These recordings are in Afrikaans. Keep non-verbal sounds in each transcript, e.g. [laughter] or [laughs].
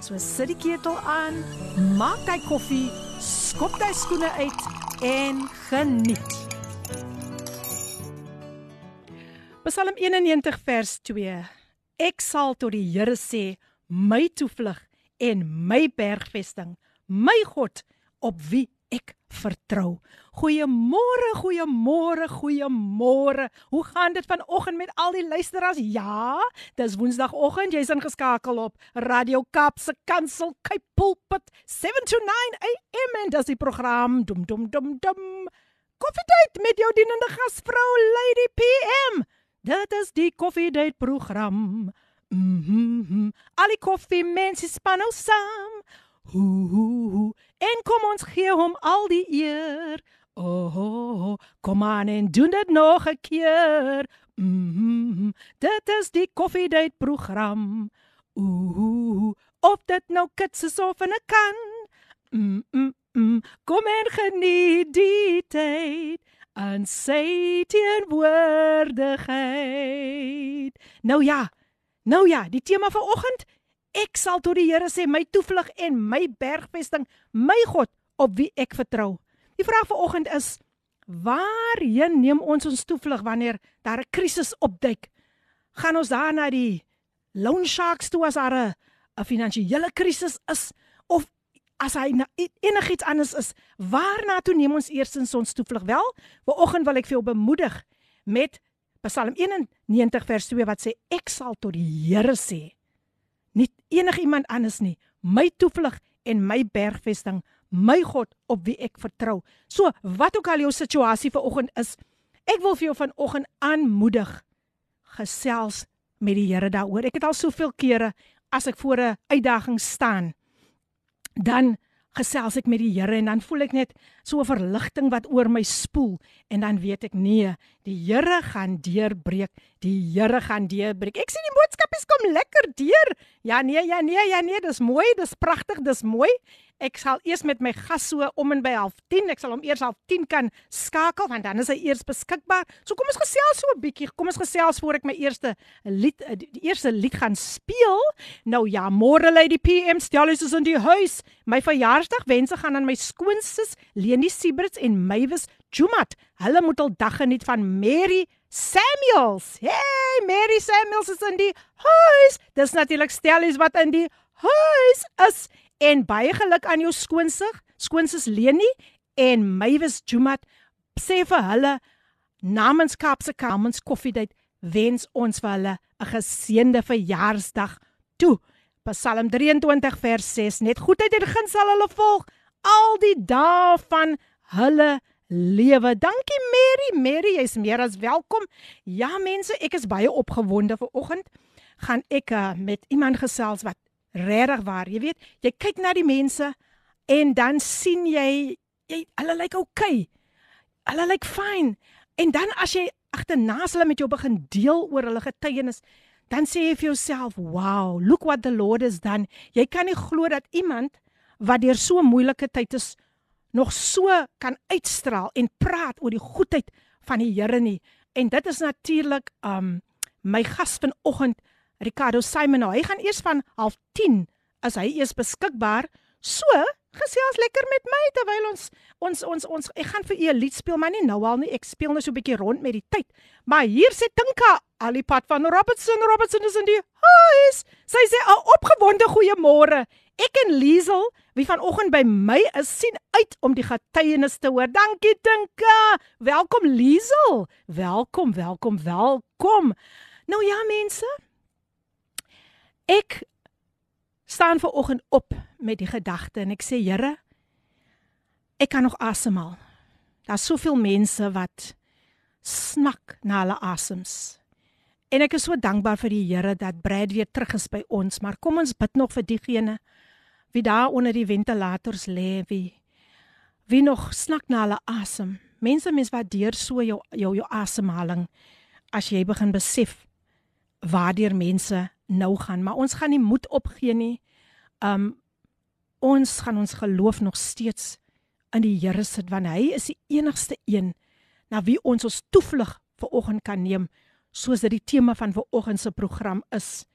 So sit die ketel aan, maak jy koffie, skop jy skoene uit en geniet. Psalm 91 vers 2. Ek sal tot die Here sê, my toevlug en my bergvesting, my God op wie ek vertrou. Goeiemôre, goeiemôre, goeiemôre. Hoe gaan dit vanoggend met al die luisteraars? Ja, dis Woensdagoggend. Jy's ingeskakel op Radio Kap se Kansel Cape Pulpit 729 AM en dis die program dum dum dum dum. Koffiedייט met jou dienende gasvrou Lady PM. Dit is die Koffiedייט program. Mhm. Mm al die koffie mense span nou saam. Hoo hoo hoo. En kom ons gee hom al die eer. Oh, oh, oh, kom aan en doen dit nog 'n keer. Mm -hmm. Dit is die koffiedייט program. Ooh, of dit nou kits is of in 'n kan. Mm, mm, mm. Kom en geniet die tyd en sê teenwoordigheid. Nou ja. Nou ja, die tema vir oggend Ek sal tot die Here sê my toevlug en my bergvesting, my God op wie ek vertrou. Die vraag vanoggend is: Waarheen neem ons ons toevlug wanneer daar 'n krisis opduik? Gaan ons daar na die loan sharks toe as daar 'n finansiële krisis is of as hy enigiets anders is? Waarna toe neem ons eers ons toevlug? Wel, vanoggend wil ek vir jou bemoedig met Psalm 91 vers 2 wat sê: Ek sal tot die Here sê nie enigiemand anders nie. My toevlug en my bergvesting, my God op wie ek vertrou. So, wat ook al jou situasie vanoggend is, ek wil vir jou vanoggend aanmoedig gesels met die Here daaroor. Ek het al soveel kere as ek voor 'n uitdaging staan, dan gesels ek met die Here en dan voel ek net so 'n verligting wat oor my spoel en dan weet ek nee, die Here gaan deurbreek, die Here gaan deurbreek. Ek sien die boodskapies kom lekker deur. Ja nee, ja nee, ja nee, dis mooi, dis pragtig, dis mooi. Ek sal eers met my gas so om en by 10:30. Ek sal hom eers half 10 kan skakel want dan is hy eers beskikbaar. So kom ons gesels so 'n bietjie. Kom ons gesels voor ek my eerste lied die eerste lied gaan speel. Nou ja, môre lê die PM stel is in die huis. My verjaarsdag wense gaan aan my skoonsis Leni Siebrits en Mywes Jumat. Hulle moet al dag geniet van Mary Samuels. Hey, Mary Samuels is in die huis. Dis natuurlik Stellies wat in die huis is en baie geluk aan jou skoonsig, skoonsis Leni en Mywes Jumat sê vir hulle namens Kaapse Kamens Koffiedייט wens ons vir hulle 'n geseënde verjaarsdag toe. Psalm 23 vers 6 net goedheid en guns sal hulle volg al die dae van hulle lewe. Dankie Mary, Mary, jy's meer as welkom. Ja mense, ek is baie opgewonde vir oggend. Gaan ek uh, met iemand gesels wat regtig waar. Jy weet, jy kyk na die mense en dan sien jy jy hulle lyk okay. Hulle lyk fyn. En dan as jy agterna hulle met jou begin deel oor hulle getuienis, dan sê jy vir jouself, "Wow, look what the Lord has done." Jy kan nie glo dat iemand wat deur so 'n moeilike tyd is nog so kan uitstraal en praat oor die goedheid van die Here nie. En dit is natuurlik um my gas vanoggend Ricardo Simon. Hy gaan eers van 09:30 as hy eers beskikbaar. So, gesels lekker met my terwyl ons ons ons ons ek gaan vir u 'n lied speel, maar nie nou al nie. Ek speel net so 'n bietjie rond met die tyd. Maar hier sê Tinka Alipad van Robertson. Robertson is in die huis. Sy sê 'n opgewonde goeiemôre. Ek en Liesel, wie vanoggend by my is, sien uit om die getuienis te hoor. Dankie Tinka. Welkom Liesel. Welkom, welkom, welkom. Nou ja mense, Ek staan ver oggend op met die gedagte en ek sê Here, ek kan nog asemhaal. Daar's soveel mense wat snak na hulle asems. En ek is so dankbaar vir die Here dat Brad weer terug is by ons, maar kom ons bid nog vir diegene wie daar onder die ventilators lê, wie Wie nog snak na hulle asem. Mense mens waardeer so jou jou jou asemhaling as jy begin besef waardeur mense nou gaan, maar ons gaan nie moed opgee nie. Um ons gaan ons geloof nog steeds in die Here sit want hy is die enigste een na wie ons ons toevlug vir oggend kan neem soos dit die tema van ver oggend se program is.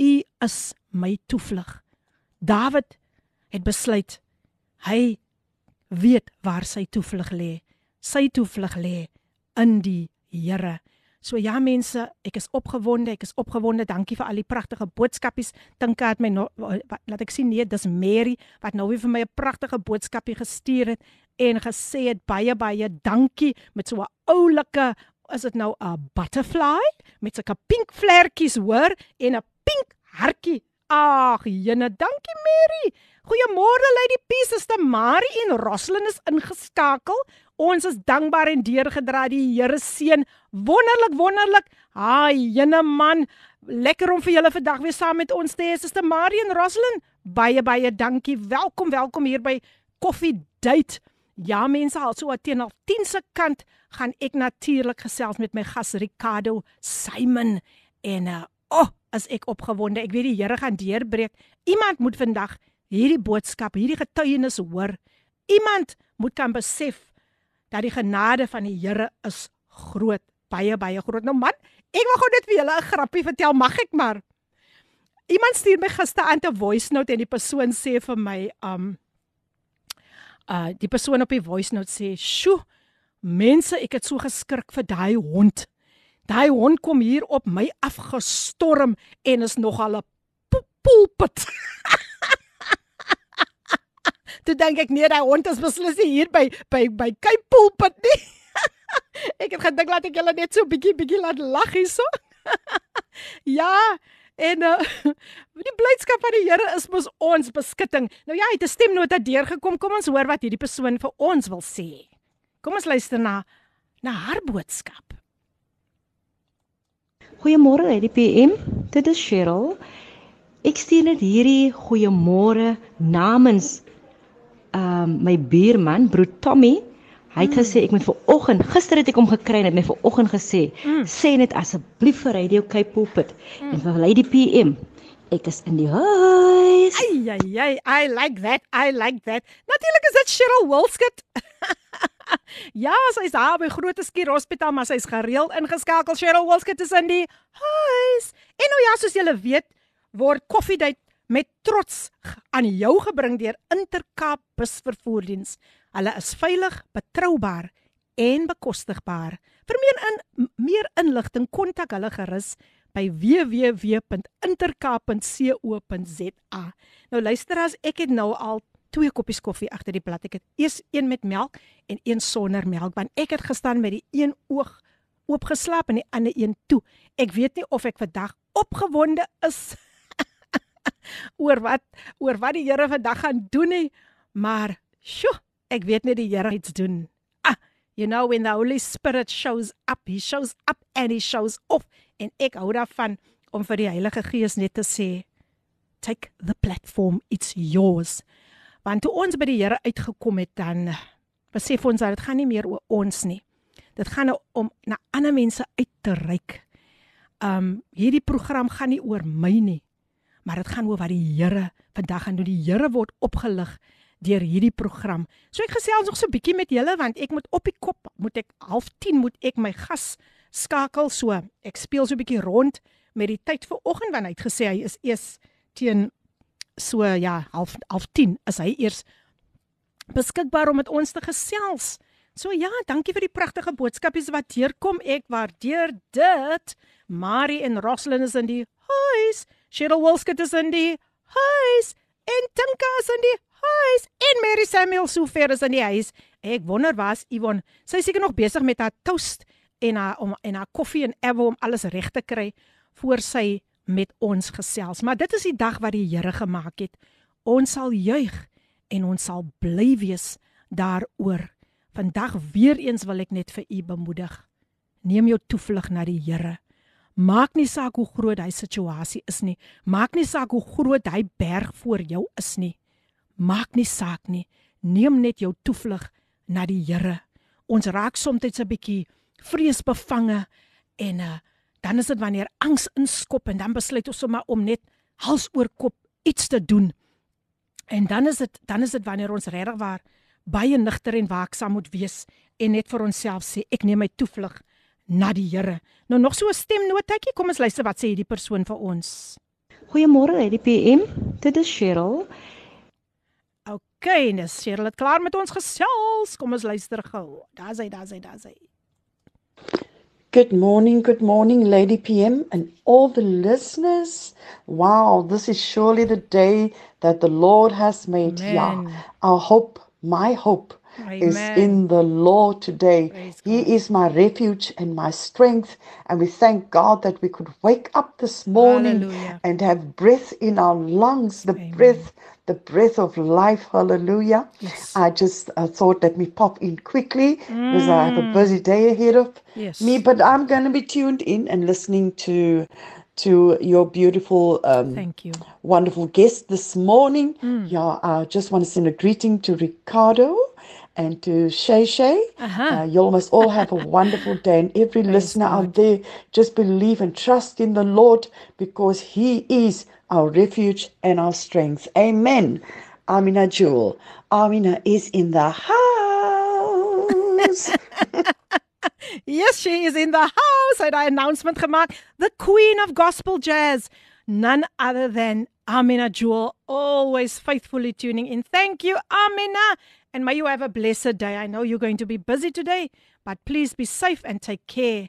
U is my toevlug. Dawid het besluit hy weet waar sy toevlug lê. Sy toevlug lê in die Here. So ja mense, ek is opgewonde, ek is opgewonde. Dankie vir al die pragtige boodskapies. Dink het my no, wat, laat ek sien nee, dis Mary wat nou weer vir my 'n pragtige boodskapie gestuur het en gesê het baie baie dankie met so 'n oulike is dit nou 'n butterfly met sulke pink vlekkies hoor en 'n pink hartjie. Ag, jene, dankie Mary. Goeiemôre Lady Peace, is dit Marie en Roslyn is ingeskakel. Ons is dankbaar en deurgedra die Here seën. Wonderlik, wonderlik. Haai, jene man, lekker om vir julle vandag weer saam met ons te hê. Suster Marie en Roslyn, baie baie dankie. Welkom, welkom hier by Coffee Date. Ja, mense, al so teen al 10 se kant gaan ek natuurlik gesels met my gas Ricardo Simon en uh oh, as ek opgewonde. Ek weet die Here gaan deurbreek. Iemand moet vandag hierdie boodskap, hierdie getuienis hoor. Iemand moet kan besef dat die genade van die Here is groot, baie baie groot. Nou man, ek wil gou net vir julle 'n grappie vertel, mag ek maar? Iemand stuur my gister aan 'n voice note en die persoon sê vir my, um uh die persoon op die voice note sê, "Sjoe, mense, ek het so geskrik vir daai hond. Daai hond kom hier op my afgestorm en is nog al 'n poelpit." [laughs] Toe dink ek nee, daai hond is beslis hier by by by Cape Pulpit nie. [laughs] ek het gedink laat ek julle net so bietjie bietjie laat lag hierso. [laughs] ja, en uh, [laughs] die blydskap van die Here is mos ons beskutting. Nou ja, het 'n stemnota deurgekom. Kom ons hoor wat hierdie persoon vir ons wil sê. Kom ons luister na na haar boodskap. Goeiemôre, Lady PM. Dit is Cheryl. Ek stuur net hierdie goeiemôre namens um, my buurman, broer Tommy, hy het mm. gesê ek moet vir oggend, gister het ek hom gekry en het my vir oggend gesê, mm. sê net asseblief vir Radio Cape Pulpit mm. en vir Lady PM. Ek is in die huis. Ai ai ai, I like that. I like that. Natuurlik is dit Cheryl Wilskut. [laughs] ja, sy is daar by Groot Skier Hospitaal, maar sy is gereeld ingeskakel. Cheryl Wilskut is in die huis. En nou ja, soos julle weet, word koffiedייט met trots aan jou gebring deur Intercape busvervoerdiens. Hulle is veilig, betroubaar en bekostigbaar. Vir meer in meer inligting kontak hulle gerus by www.intercape.co.za. Nou luister as ek het nou al twee koppies koffie agter die blad. Ek het eers een met melk en een sonder melk want ek het gestaan met die een oog oopgeslaap en die ander een toe. Ek weet nie of ek vandag opgewonde is [laughs] [laughs] oor wat oor wat die Here vandag gaan doen nie, maar sjo, ek weet net die Here iets doen. Ah, you know when the Holy Spirit shows up, he shows up and he shows off en ek hou daarvan om vir die Heilige Gees net te sê take the platform, it's yours. Want toe ons by die Here uitgekom het dan besef ons dat dit gaan nie meer oor ons nie. Dit gaan om na ander mense uit te reik. Um hierdie program gaan nie oor my nie maar dit gaan oor wat die Here vandag gaan doen. Die Here word opgelig deur hierdie program. So ek gesels nog so 'n bietjie met julle want ek moet op die kop, moet ek half 10 moet ek my gas skakel so. Ek speel so 'n bietjie rond met die tyd vir oggend want hy het gesê hy is eers teen so ja, half half 10 is hy eers beskikbaar om met ons te gesels. So ja, dankie vir die pragtige boodskapies wat deurkom. Ek waardeer dit. Marie en Roslyn is in die huis. Cheryl Wilskut is in die huis en Tinka is in die huis en Mary Samuel Soufer is in die huis. Ek wonder was Yvonne, sy seker nog besig met haar toast en haar om en haar koffie en ewe om alles reg te kry voor sy met ons gesels. Maar dit is die dag wat die Here gemaak het. Ons sal juig en ons sal bly wees daaroor. Vandag weer eens wil ek net vir u bemoedig. Neem jou toevlug na die Here. Maak nie saak hoe groot hy situasie is nie. Maak nie saak hoe groot hy berg voor jou is nie. Maak nie saak nie. neem net jou toevlug na die Here. Ons raak soms 'n bietjie vreesbevange en uh, dan is dit wanneer angs inskop en dan besluit ons sommer om net hals oor kop iets te doen. En dan is dit dan is dit wanneer ons regtig waar baie nigter en waaksaam moet wees en net vir onsself sê ek neem my toevlug na die Here. Nou nog so 'n stemnotetjie, kom ons luister wat sê hierdie persoon vir ons. Goeiemôre, hierdie PM. Dit is Cheryl. OK, nes Cheryl het klaar met ons gesels. Kom ons luister gou. Daar's hy, daar's hy, daar's hy. Good morning, good morning, Lady PM, and all the listeners. Wow, this is surely the day that the Lord has made. Amen. Yeah, our hope, my hope, is in the Lord today. Praise He God. is my refuge and my strength. And we thank God that we could wake up this morning Hallelujah. and have breath in our lungs, the Amen. breath, the breath of life. Hallelujah. Yes. I just uh, thought let me pop in quickly because I have a busy day ahead of Yes. me, but I'm going to be tuned in and listening to to your beautiful um, Thank you. wonderful guest this morning. Yeah, I just want to send a greeting to Ricardo and to Shay Shay. Uh-huh. Uh, you must all have a [laughs] wonderful day. And every listener out there, just believe and trust in the Lord because He is our refuge and our strength. Amen. Amina Jewel. Amina is in the house. [laughs] Yes, she is in the house. Het 'n announcement gemaak. The Queen of Gospel Jazz, none other than Amina Jewel, always faithfully tuning in. Thank you, Amina. And may you have a blessed day. I know you're going to be busy today, but please be safe and take care.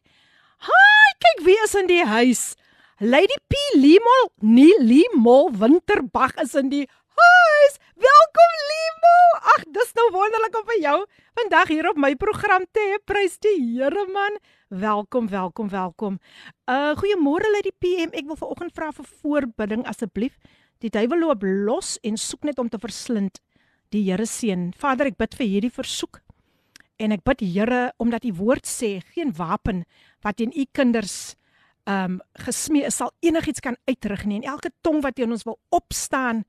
Hi, kyk wie is in die huis. Lady P Limol, nie Limol Winterbag is in die huis. Welkom Limol. Ag, dis nou wonderlik om vir jou vandag hier op my program te hê. Prys die Here man. Welkom, welkom, welkom. Uh goeiemôre Lady PM. Ek wil vanoggend vra vir voorbidding asseblief. Die duiwel loop los en soek net om te verslind. Die Here seën. Vader, ek bid vir hierdie versoek. En ek bid Here omdat u woord sê geen wapen wat teen u kinders um gesmee is sal enigiets kan uitrig nie en elke tong wat teen ons wil opstaan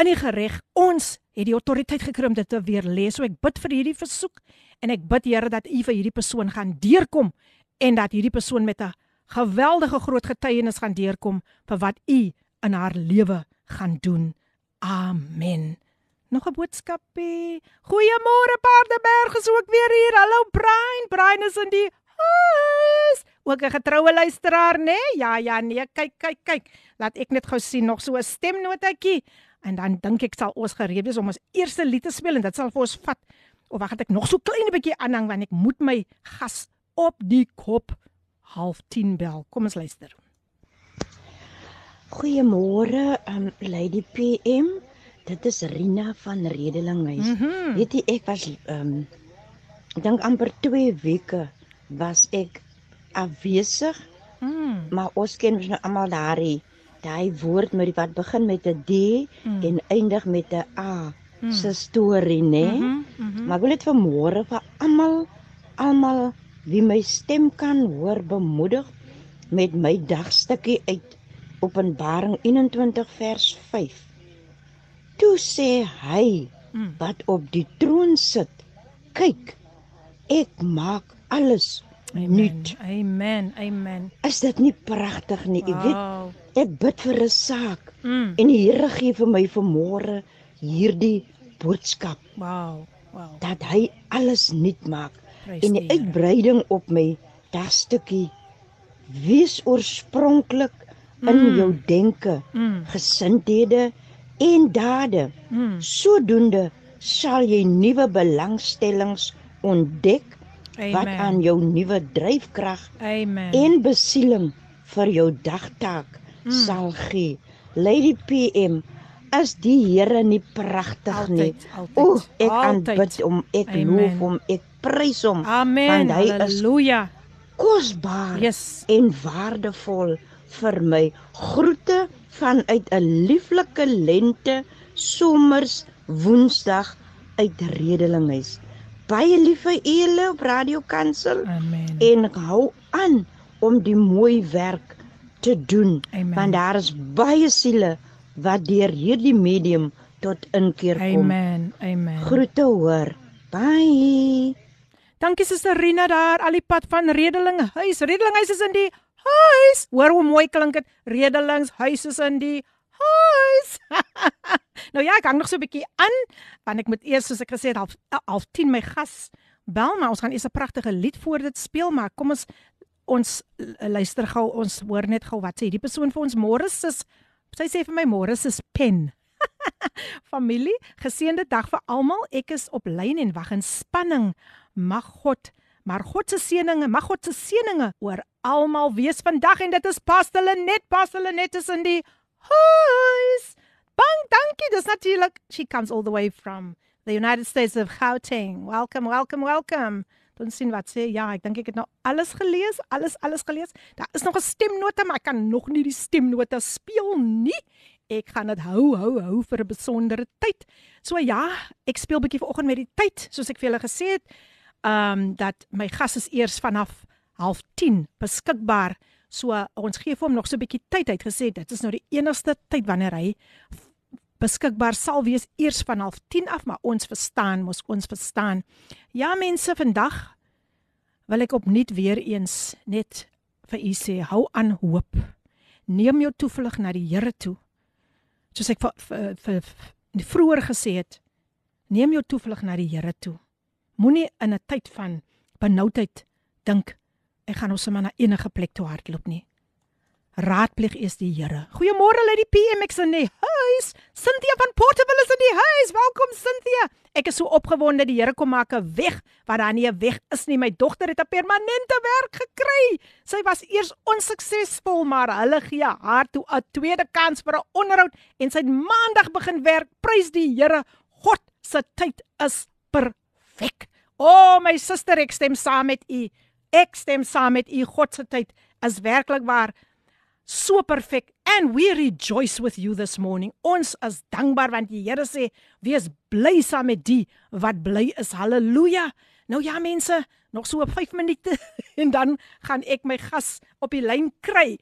in die gereg ons het die autoriteit gekry om dit te weer lees so ek bid vir hierdie versoek en ek bid Here dat u vir hierdie persoon gaan deurkom en dat hierdie persoon met 'n geweldige groot getuienis gaan deurkom vir wat u in haar lewe gaan doen amen Nog 'n boodskapie. Goeiemôre Paardeberg, is ook weer hier. Hallo Brian. Brian is in die huis. Ook 'n getroue luisteraar, né? Nee? Ja, ja, nee. Kyk, kyk, kyk. Laat ek net gou sien nog so 'n stemnotetjie en dan dink ek sal ons gereed wees om ons eerste lied te speel en dit sal vir ons vat. Of wag, het ek nog so klein bietjie aanhang want ek moet my gas op die kop half 10 bel. Kom ons luister. Goeiemôre, um Lady PM. Dit is Rina van Redelinghuis. Mm. -hmm. Weet jy ek was um ek dink amper 2 weke was ek afwesig, Mm. maar ons ken mos nou almal daai daai woord met die wat begin met 'n D Mm. en eindig met 'n A Mm. se storie, né? Mhm, mhm. Maar ek wil dit vanmôre vir almal almal wie my stem kan hoor bemoedig met my dagstukkie uit Openbaring 21 vers 5. Toe sê hy Mm. wat op die troon sit: "Kyk, ek maak alles Amen. nuut." Amen. Amen. Is dit nie pragtig nie? Jy weet, Wow. ek bid vir 'n saak Mm. en die Here gee vir my vanmôre hierdie boodskap Wow. Wow. dat hy alles nuut maak. Prys en die die uitbreiding op my dagstukkie wees oorspronklik in Mm. jou denke, Mm. gesindhede en dade. Mm. Sodoende sal jy nuwe belangstellings ontdek wat Amen. aan jou nuwe dryfkrag en besieling vir jou dagtaak Mm. sal gee. Lady PM, is die Here nie pragtig nie? altyd. O, ek altyd. aanbid hom, ek Amen. loof hom, ek prys hom. Amen. want hy is Halleluja. kosbaar Yes. en waardevol vir my. Groete vanuit 'n lieflike lente somers Woensdag uit Redelinghuis. Baie lief vir julle op Radio Kansel Amen. en hou aan om die mooi werk te doen Amen. want daar is baie siele wat deur hierdie medium tot inkeer kom. Amen. Amen. Groete hoor. Bye. Dankie Suster Rina daar al die pad van Redeling huis. Redeling huis is in die huis. Hoor hoe mooi klink dit. Redelings huis is in die huis. [laughs] nou ja, ek hang nog so 'n bietjie aan want ek moet eers soos ek gesê het half half 10 my gas bel maar ons gaan eers 'n pragtige lied voor dit speel maar kom ons ons luister gou ons hoor net gou wat sê hierdie persoon vir ons môre sis sy sê vir my môre sis pen [laughs] Familie, geseënde dag vir almal. Ek is op lyn en wag in spanning. Mag God, maar God se seëninge, mag God se seëninge oor almal wees vandag en dit is pas hulle net pas hulle net is in die huis. Bang, dankie. Dis natuurlik. She comes all the way from the United States of Gauteng. Welcome, welcome, welcome. Dan sien wat sê. Ja, ek dink ek het nou alles gelees, alles alles gelees. Daar is nog 'n stemnota, maar ek kan nog nie die stemnota speel nie ek gaan dit hou hou hou vir 'n besondere tyd. So ja, ek speel bietjie vanoggend met die tyd, soos ek vir julle gesê het, ehm um, dat my gas is eers vanaf 09:30 beskikbaar. So ons gee vir hom nog so 'n bietjie tyd. Hy het gesê dit is nou die enigste tyd wanneer hy beskikbaar sal wees eers van 09:30 af, maar ons verstaan, mos ons verstaan. Ja mense, vandag wil ek opnuut weer eens net vir u sê, hou aan hoop. Neem jou toevlug na die Here toe soos ek vir vir vroeër gesê het, neem jou toevlug na die Here toe. Moenie in 'n tyd van benoudheid dink ek gaan ons sommer na enige plek toe hardloop nie. Raadpleeg eers die Here. Goeiemôre lê die PMX in die huis. Cynthia van Portable is in die huis. Welkom Cynthia. Ek is so opgewonde die Here kom maak 'n weg waar daar nie 'n weg is nie. My dogter het 'n permanente werk gekry. Sy was eers onsuksesvol, maar hulle gee haar toe 'n tweede kans vir 'n onderhoud en sy het maandag begin werk. Prys die Here. God se tyd is perfek. O, oh, my suster, ek stem saam met u. Ek stem saam met u. God se tyd is werklik waar so perfek and we rejoice with you this morning. Ons is dankbaar want die Here sê wees bly saam met die wat bly is. Halleluja. Nou ja mense, nog so 5 minute [laughs] en dan gaan ek my gas op die lyn kry.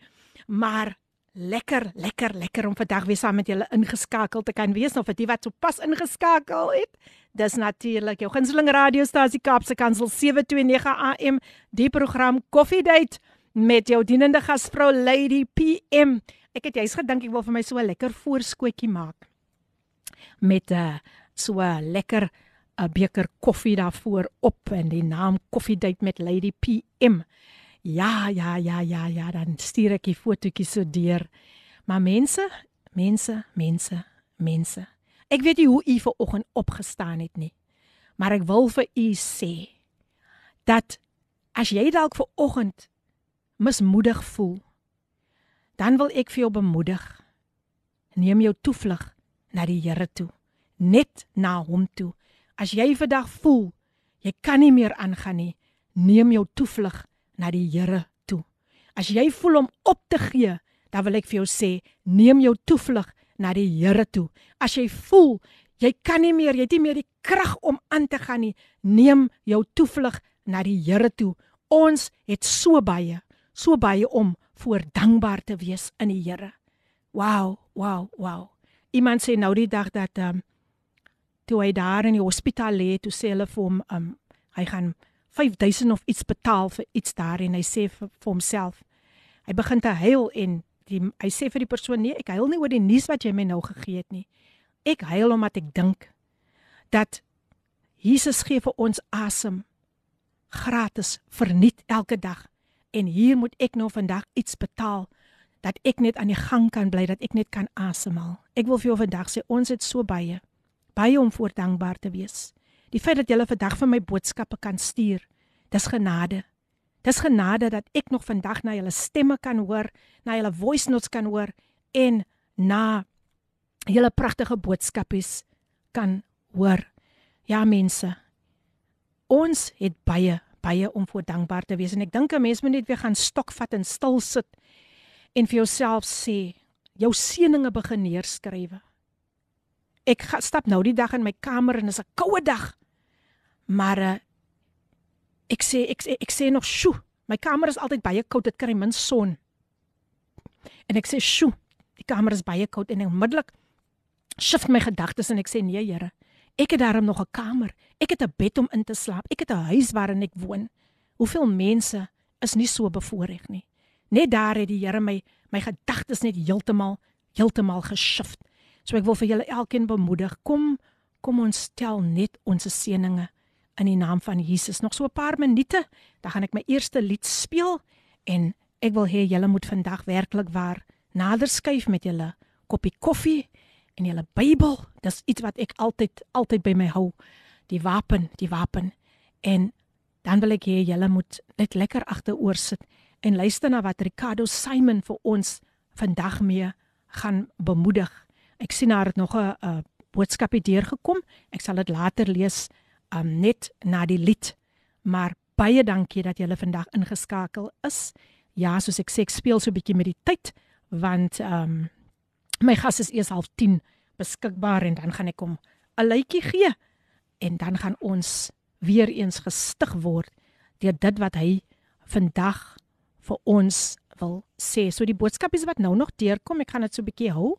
Maar lekker, lekker, lekker om vandag weer saam met julle ingeskakel te kan wees. Nou vir die wat sopas ingeskakel het, dis natuurlik jou gunsteling radiostasie Kaapse Kansel 729 AM, die program Coffee Date met jou dienende gasvrou Lady PM. Ek het jy's gedink ek wil vir my so 'n lekker voorskootjie maak met 'n uh, so 'n lekker 'n uh, beker koffie daarvoor op en die naam Coffee Date met Lady PM. Ja, ja, ja, ja, ja, dan stuur ek die fotootjie so deur. Maar mense, mense, mense, mense. Ek weet nie hoe u ver oggend opgestaan het nie. Maar ek wil vir u sê dat as jy dalk ver oggend mismoedig voel, dan wil ek vir jou bemoedig. Neem jou toevlug na die Here toe, net na hom toe. As jy vandag voel jy kan nie meer aangaan nie, neem jou toevlug na die Here toe. As jy voel om op te gee, dan wil ek vir jou sê, neem jou toevlug na die Here toe. As jy voel jy kan nie meer, jy het nie meer die krag om aan te gaan nie, neem jou toevlug na die Here toe. Ons het so baie so baie om voor dankbaar te wees in die Here. Wow, wow, wow. Iemand sê nou die dag dat ehm um, toe hy daar in die hospitaal lê, toe sê hulle vir hom ehm um, hy gaan 5000 of iets betaal vir iets daar en hy sê vir, vir homself hy begin te huil en die hy sê vir die persoon nee, ek huil nie oor die nuus wat jy my nou gegee het nie. Ek huil omdat ek dink dat Jesus gee vir ons asem gratis verniet elke dag en hier moet ek nou vandag iets betaal dat ek net aan die gang kan bly dat ek net kan asemhaal. Ek wil vir jou vandag sê ons het so baie baie om voor dankbaar te wees. Die feit dat jy vandag vir my boodskappe kan stuur, dis genade. Dis genade dat ek nog vandag na julle stemme kan hoor, na julle voice notes kan hoor en na julle pragtige boodskapies kan hoor. Ja mense, ons het baie baie om voor dankbaar te wees en ek dink 'n mens moet net weer gaan stokvat en stil sit en vir jouself sê jou seëninge begin neerskrywe. Ek ga, stap nou die dag in my kamer en is 'n koue dag. Maar uh, ek sê ek ek, ek sê nog sjoe, my kamer is altyd baie koud, dit kry min son. En ek sê sjoe, die kamer is baie koud en onmiddellik shift my gedagtes en ek sê nee Here, ek het daarom nog 'n kamer. Ek het 'n bed om in te slaap. Ek het 'n huis waarin ek woon. Hoeveel mense is nie so bevoorreg nie. Net daar het die Here my my gedagtes net heeltemal heeltemal geshift. So ek wil vir julle elkeen bemoedig, kom kom ons tel net ons seëninge in die naam van Jesus. Nog so 'n paar minute, dan gaan ek my eerste lied speel en ek wil hê julle moet vandag werklik waar nader skuif met julle koppie koffie en julle Bybel. Dis iets wat ek altyd altyd by my hou. Die wapen, die wapen. En dan wil ek hê julle moet net lekker agteroor sit en luister na wat Ricardo Simon vir ons vandag mee gaan bemoedig. Ek sien daar het nog 'n boodskapie deurgekom. Ek sal dit later lees um, net na die lied. Maar baie dankie dat julle vandag ingeskakel is. Ja, soos ek sê, ek speel so 'n bietjie met die tyd want ehm um, my gas is eers half 10 beskikbaar en dan gaan ek hom 'n luitjie gee en dan gaan ons weer eens gestig word deur dit wat hy vandag vir ons wil sê. So die boodskap is wat nou nog deurkom, ek gaan dit so 'n bietjie hou.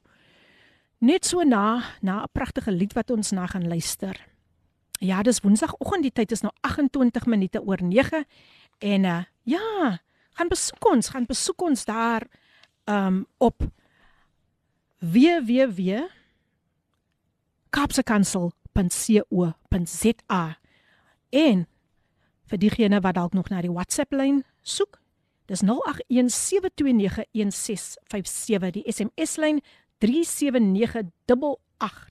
Net so na na 'n pragtige lied wat ons na gaan luister. Ja, dis Woensdagoggend, die tyd is nou 28 minute oor 9 en uh ja, gaan besoek ons, gaan besoek ons daar um op www kapsekansel.co.za en vir diegene wat dalk nog na die WhatsApp lyn soek dis 0817291657 die SMS lyn 37988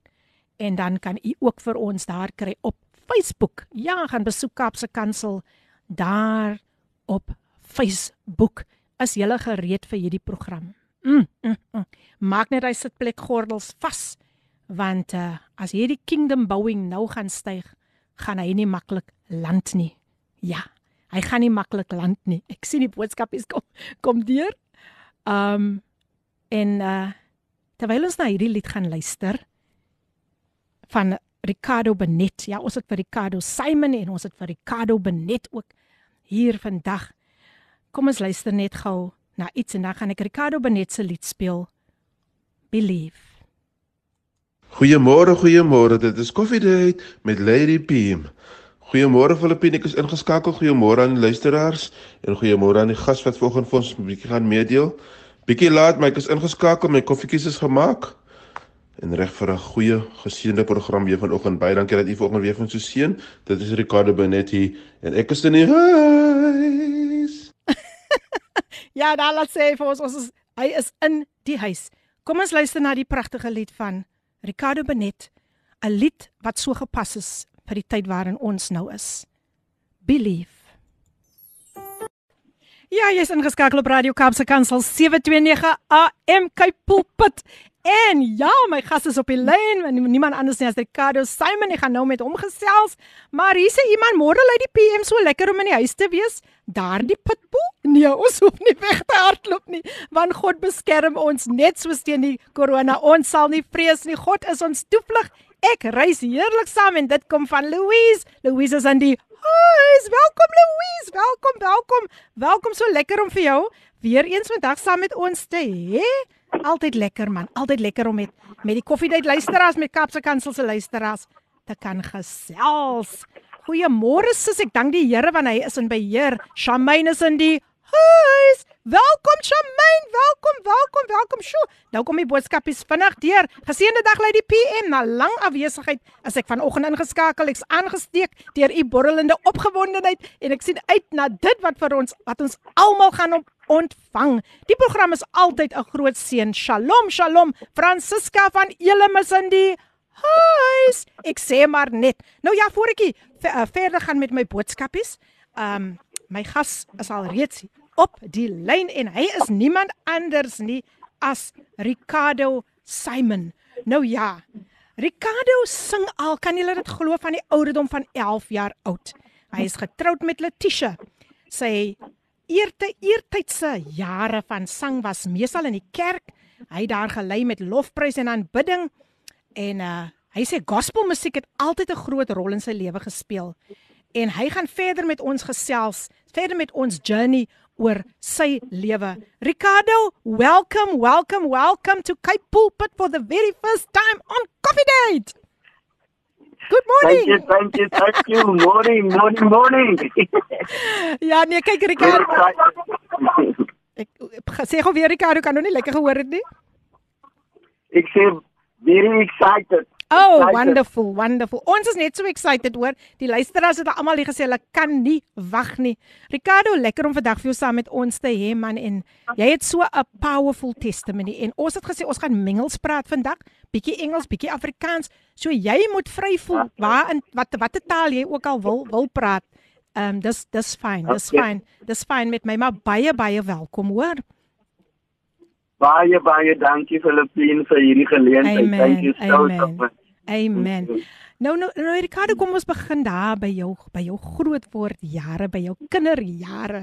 en dan kan u ook vir ons daar kry op Facebook ja gaan besoek Kapse Kansel daar op Facebook is jy gereed vir hierdie program mm, mm, mm. maak net hy sitplek gordels vas want uh, as hierdie kingdom bouing nou gaan styg, gaan hy nie maklik land nie. Ja, hy gaan nie maklik land nie. Ek sien die boodskap is kom kom deur. Um en uh terwyl ons na hierdie lied gaan luister van Ricardo Benet. Ja, ons het vir Ricardo Simon en ons het vir Ricardo Benet ook hier vandag. Kom ons luister net gou na iets en dan gaan ek Ricardo Benet se lied speel. Believe. Goeiemôre, goeiemôre. Dit is Coffee Date met Lady Pim. Goeiemôre Filippine, ek is ingeskakel. Goeiemôre aan luisteraars en goeiemôre aan die gas wat vanoggend vir ons 'n bietjie gaan meedeel. Bietjie laat, maar ek is ingeskakel. My koffietjies is gemaak. En reg vir 'n goeie geseënde program weer vanoggend. Baie dankie dat u vanoggend weer van so seën. Dit is Ricardo Benetti en ek is in die huis. [laughs] ja, dan laat sê vir ons ons is hy is in die huis. Kom ons luister na die pragtige lied van Ricardo Benet, 'n lied wat so gepas is vir die tyd waarin ons nou is. Believe. Ja, jy's ingeskakel op Radio Kaapse Kansel 729 AM Cape Pulpit. En ja, my gas is op die lyn, niemand anders nie as Ricardo Simon. Ek gaan nou met hom gesels. Maar hier sê iemand môre lê die PM so lekker om in die huis te wees. Daardie pitbull? Nee, ons hoef nie weg te hardloop nie, want God beskerm ons net soos teen die korona. Ons sal nie vrees nie. God is ons toevlug. Ek reis heerlik saam en dit kom van Louise. Louise is aan die Huis, welkom Louise. Welkom, welkom. Welkom so lekker om vir jou weer eens vandag saam met ons te hê. Altyd lekker man, altyd lekker om met met die koffiedייט luisteraars met Kapse Kansel se luisteraars te kan gesels. Goeiemôre sis, ek dank die Here want hy is in beheer. Shamaine is in die huis. Welkom Shamaine, welkom, welkom, welkom. Sjoe, nou kom die boodskapies vinnig deur. Geseënde dag lê die PM na lang afwesigheid. As ek vanoggend ingeskakel, ek's aangesteek deur u borrelende opgewondenheid en ek sien uit na dit wat vir ons wat ons almal gaan op ontvang. Die program is altyd 'n groot seën. Shalom, shalom. Francisca van Elemis in die huis. Ek sê maar net. Nou ja, voor ek uh, verder gaan met my boodskapies. Um my gas is al reeds op die lyn en hy is niemand anders nie as Ricardo Simon. Nou ja. Ricardo sing al, kan julle dit glo van die ouderdom van 11 jaar oud. Hy is getroud met Letitia. Sy eerte eertydse jare van sang was meestal in die kerk. Hy het daar gelei met lofprys en aanbidding en uh hy sê gospelmusiek het altyd 'n groot rol in sy lewe gespeel. En hy gaan verder met ons gesels, verder met ons journey oor sy lewe. Ricardo, welcome, welcome, welcome to Cape Pulpit for the very first time on Coffee Date. Good morning. Thank you, thank you, thank you. [laughs] Morning, morning, morning. [laughs] Ja, nee, kyk Ricardo. Ek, ek sê gou weer Ricardo kan nou nie lekker gehoor het nie. Ek sê very excited. Oh, Excited. wonderful, wonderful. Ons is net so excited hoor. Die luisteraars het almal hier gesê hulle kan nie wag nie. Ricardo, lekker om vandag vir jou saam met ons te hê man en jy het so 'n powerful testimony en ons het gesê ons gaan mengels praat vandag, bietjie Engels, bietjie Afrikaans. So jy moet vry voel waar in wat watter taal jy ook al wil wil praat. Ehm um, dis dis fyn, dis fyn. Dis fyn met my, maar baie baie welkom hoor. Baie baie dankie Filippine vir hierdie geleentheid. Thank you so amen. Amen. Nou nou nou Ricardo, kom ons begin daar by jou by jou grootword jare, by jou kinderjare.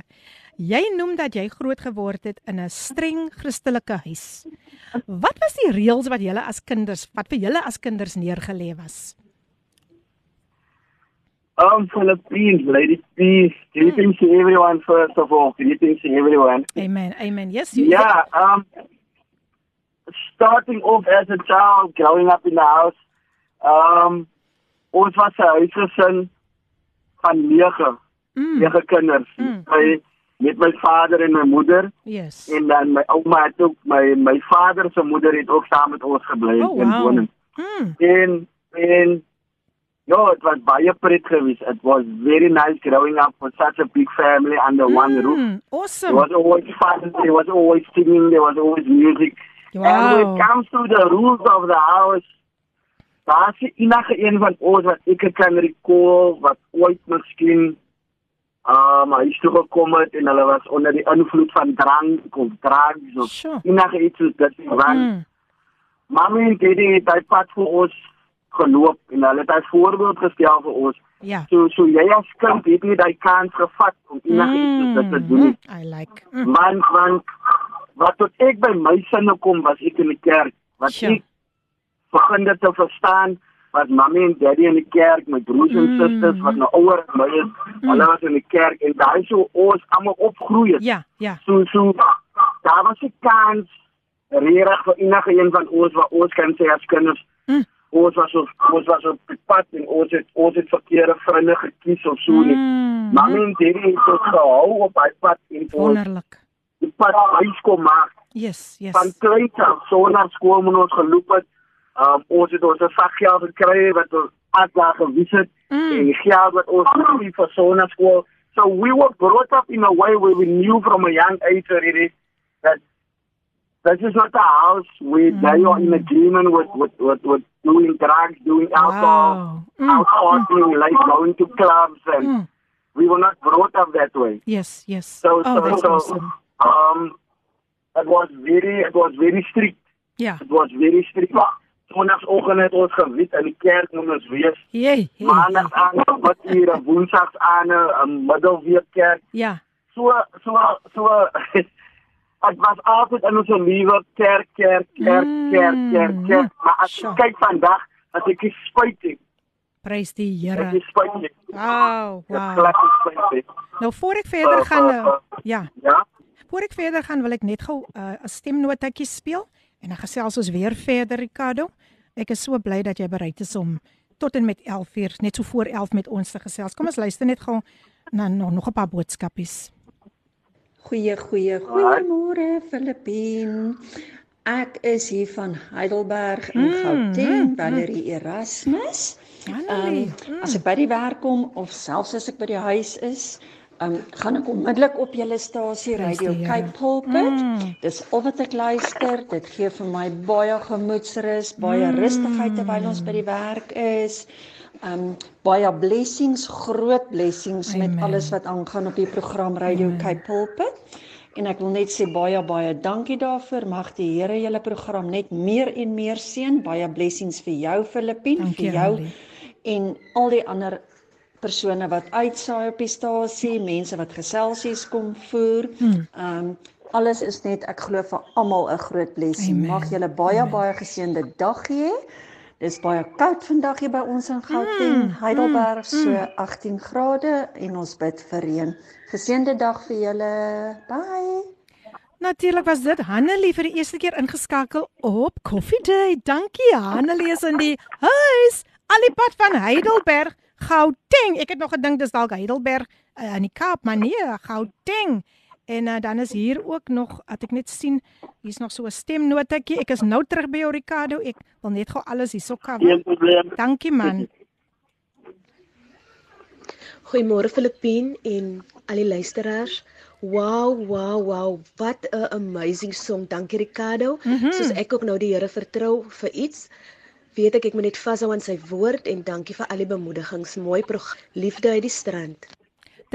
Jy noem dat jy groot geword het in 'n streng Christelike huis. Wat was die reëls wat julle as kinders, wat vir julle as kinders neergelê was? Um Philippines, lady peace. Greetings to everyone first of all. Greetings to everyone. Amen. Amen. Yes, you Yeah, um starting off as a child, growing up in the house, um ons was 'n huisgesin van 9, Mm, 9 kinders. Mm. My met my vader en my moeder yes. en dan my ouma het ook my my vader se moeder het ook saam met ons gebly Oh, in wow. woning. Mm, En en ja, it was baie pret geweest. It was very nice growing up with such a big family under one roof. mm, There awesome. was always fun. There was always singing. There was always music. And when Wow. it comes to the rules of the house, is nie enige een van ons wat ek kan recall wat ooit miskien um huis toe gekom het en hulle was onder die invloed van drank of drugs of Sure. enige iets soos dit nie. Want Mm, Mami en daddy het hy pad vir ons geloop en hulle het hy voorbeeld gestel vir ons. ja. So so jy as kind het nie daai kans gevat om enige iets soos dit te doen nie. Mm, I like. Mm, Want want wat tot ek by my sinne kom was ek in die kerk. Wat Sure. ek begin dit te verstaan was mami en daddy in die kerk, my broers en Mm. susters wat nou ouer as my is, hulle was in die kerk en daai so ons almal opgroei het. ja, ja. So so daar was 'n kans regtig vir enige een van ons wat ons kan sê as kinders Mm. Ons was op ons was op die pad en ons het ons het verkeerde vriende gekies of so nie. Mm, Mami en daddy het ons gehou op daai pad en ons wonderlik. die pad huis kom maak. Yes, yes. Van klein af so na skool moet ons geloop het. Um, ons het ons sakgeld gekry wat ons afdag gewys het Mm. en die geld wat ons gekry vir so na skool. So we were brought up in a way where we knew from a young age already that this is not a house where they are in agreement with, with, with, with doing drugs, doing alcohol, Wow. Mm, out partying, like going to clubs and mm. we were not brought up that way. Yes, yes. So, oh, so, that's so awesome. um, it was very, it was very strict. Ja. It was very strict. Sondagoggend het ons geweet in die kerk moet ons wees. Jee. Maandag aan wat hier en woensdags aan 'n middelweek kerk. Ja. So so so [laughs] Dit was altyd in ons liewe kerk, kerk, kerk, kerk, kerk, kerk. Maar as ek kyk vandag, as ek spyt het, Prys die ek Here. die spyt het. Wow, Ek wow. Nou voor ek verder Uh, gaan uh, uh, ja, Ja. voor ek verder gaan wil ek net gou 'n uh, stemnotetjie speel en dan gesels ons weer verder Ricardo. Ek is so bly dat jy bereid is om tot en met 11 uur net so voor 11 met ons te gesels. Kom ons luister net gou na nog, nog 'n paar boodskapies. Goeie goeie goeiemôre Filippien. Ek is hier van Heidelberg in Mm, Gauteng, mm, Valerie Erasmus. Ehm um, as ek by die werk kom of selfs as ek by die huis is, um, gaan ek onmiddellik op julle stasie Radio. Cape Pulpit. Mm. Dis al wat ek luister. Dit gee vir my baie gemoedsrus, baie Mm. rustigheid terwyl ons by die werk is. Um baie blessings, groot blessings Amen. met alles wat aangaan op die program Radio Amen. Cape Pulpit. En ek wil net sê baie baie dankie daarvoor. Mag die Here julle program net meer en meer seën. Baie blessings vir jou Filippien, Dankie, vir jou Annelie. en al die ander persone wat uitsaai op die stasie, mense wat geselsies kom voer. Hmm. Um alles is net ek glo vir almal 'n groot blessing. Mag julle baie Amen. baie geseënde dag hê. Dis baie koud vandag hier by ons in Gauteng, Mm, Heidelberg, mm, so 18 grade en ons bid vir reën. Geseënde dag vir julle. Bye. Natuurlik was dit Hanelie vir die eerste keer ingeskakel op Coffee Day. Dankie Hanelie is in die huis. Al die pad van Heidelberg, Gauteng. Ek het nog gedink dis dalk Heidelberg uh, in die Kaap, maar nee, Gauteng. En uh, dan is hier ook nog, at ek net sien, hier's nog so 'n stemnotetjie. Ek is nou terug by jou Ricardo. Ek wil net gou alles hierso cover. Geen probleem. Dankie man. Goeiemôre Filippien en al die luisteraars. Wow, wow, wow. Wat 'n amazing song. Dankie Ricardo. Mm -hmm. Soos ek ook nou die Here vertrou vir iets, weet ek ek moet net vashou aan sy woord en dankie vir al die bemoedigings. Mooi. Liefde uit die strand.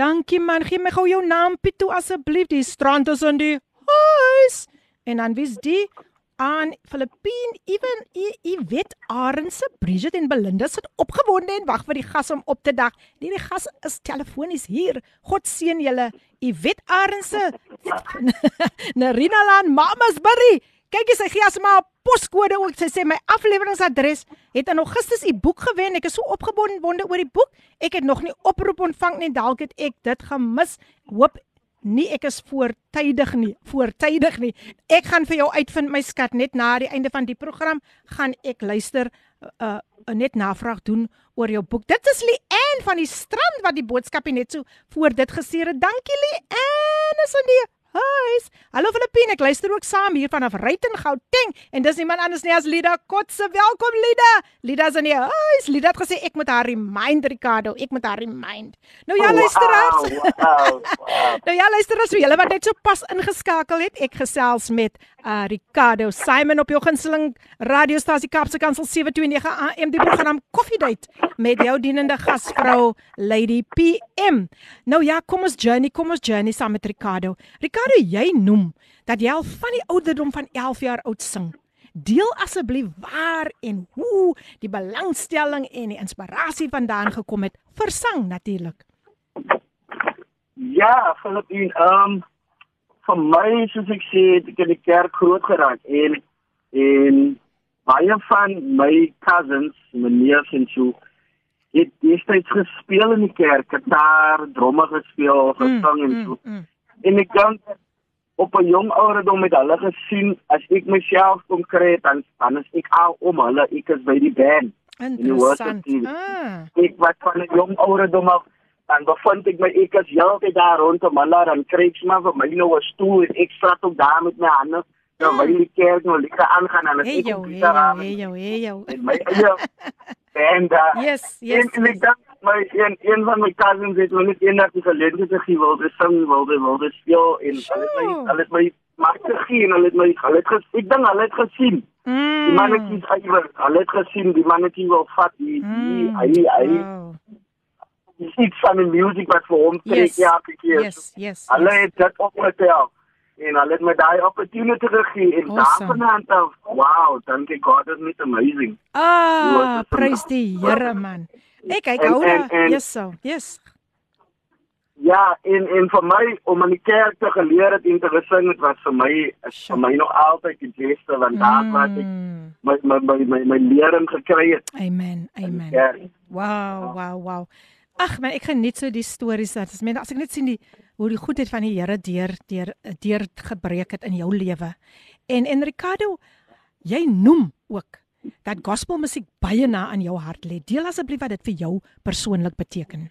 Dankie man, gee my gou jou naam Pieto asseblief. Die strand is in die huis. En dan wie's die? Aan Filippien, ewen Iwet Arendse, Bridget en Belinda sit opgewonde en wag vir die gas om op te dag. Nee, die gas is telefonies hier. God seën julle. Iwet Arendse. [laughs] Narina Lan, Mama's Berry. Kyk jy sy gee as maar poskode ook. Sy sê my afleweringsadres het in Augustus u boek gewen. Ek is so opgewonde oor die boek. Ek het nog nie oproep ontvang nie. Dalk het ek dit gemis. Hoop nie ek is voortydig nie, voortydig nie. Ek gaan vir jou uitvind my skat net na die einde van die program gaan ek luister uh, uh net navraag doen oor jou boek. Dit is Lian van die strand wat die boodskapie net so voor dit gesê het. Dankie Lian. Is in die huis. Hallo Filippine, ek luister ook saam hier vanaf Ruiten Gauteng en dis niemand anders nie as Lida Kotse. Welkom Lida. Lida's in die huis. Lida het gesê ek moet haar remind Ricardo, ek moet haar remind. Nou ja, luisteraars. Wow, wow, wow. nou ja, luisteraars, vir julle wat net so pas ingeskakel het, ek gesels met uh Ricardo Simon op jou gunsteling radiostasie Kaapse Kansel 729 AM die program Coffee Date met jou dienende gasvrou Lady PM. Nou ja, kom ons journey, kom ons journey saam met Ricardo. Ricardo, jy noem dat jy al van die ouderdom van 11 jaar oud sing. Deel asseblief waar en hoe die belangstelling en die inspirasie vandaan gekom het vir sang natuurlik. Ja, Filippien, ehm um, vir my soos ek sê, het ek in die kerk groot geraak en en baie van my cousins, meneers en so het destyds gespeel in die kerk, gitaar, dromme gespeel, gesang en so. mm. En ek dink op 'n jong ouderdom met hulle gesien as ek myself kon kry dan dan is ek al om hulle ek is by die band. Interessant. University. Ah. Ek was van 'n jong ouderdom af dan bevind ek my ek is heeltyd daar rondom hulle dan kry ek maar vir my nou 'n stoel en ek sit op daar met my hande dan wil die kerk nou lekker aangaan en Hey ek yo, op hey die yo, hey yo, hey yo. en my eie [laughs] band daar. Yes, yes. En ek dink my een, een van my cousins het my net eendag die geleentheid gegee wil dis sing wil dis wil dis speel en hulle het my hulle het my mag gegee en hulle het my hulle het ges, ek dink hulle het gesien die Mm. mannetjie is ywer hulle het gesien die mannetjie wil vat die die hy hy Wow. Die iets van die music wat vir hom trek Yes. ja elke keer. Yes, yes. Hulle yes. het dit opgetel en hulle het my daai opportunity gegee en Awesome. daarvan af wow, dink ek God is net amazing. Ah, Wat is prys die Here man. Ek kyk hou daar. en- Yes so. Yes. Ja, en en vir my om in die kerk te geleer het en te gesing het was vir my is vir my nog altyd die beste want daar wat ek Mm. my my my my, my lering gekry het. Amen. Amen. Ja. Wow, wow, wow. Ag man, ek geniet so die stories dat as mense as ek net sien die hoe die goedheid van die Here deur deur deur gebreek het in jou lewe. En en Ricardo, jy noem ook dat gospelmusiek baie na aan jou hart lê. Deel asseblief wat dit vir jou persoonlik beteken.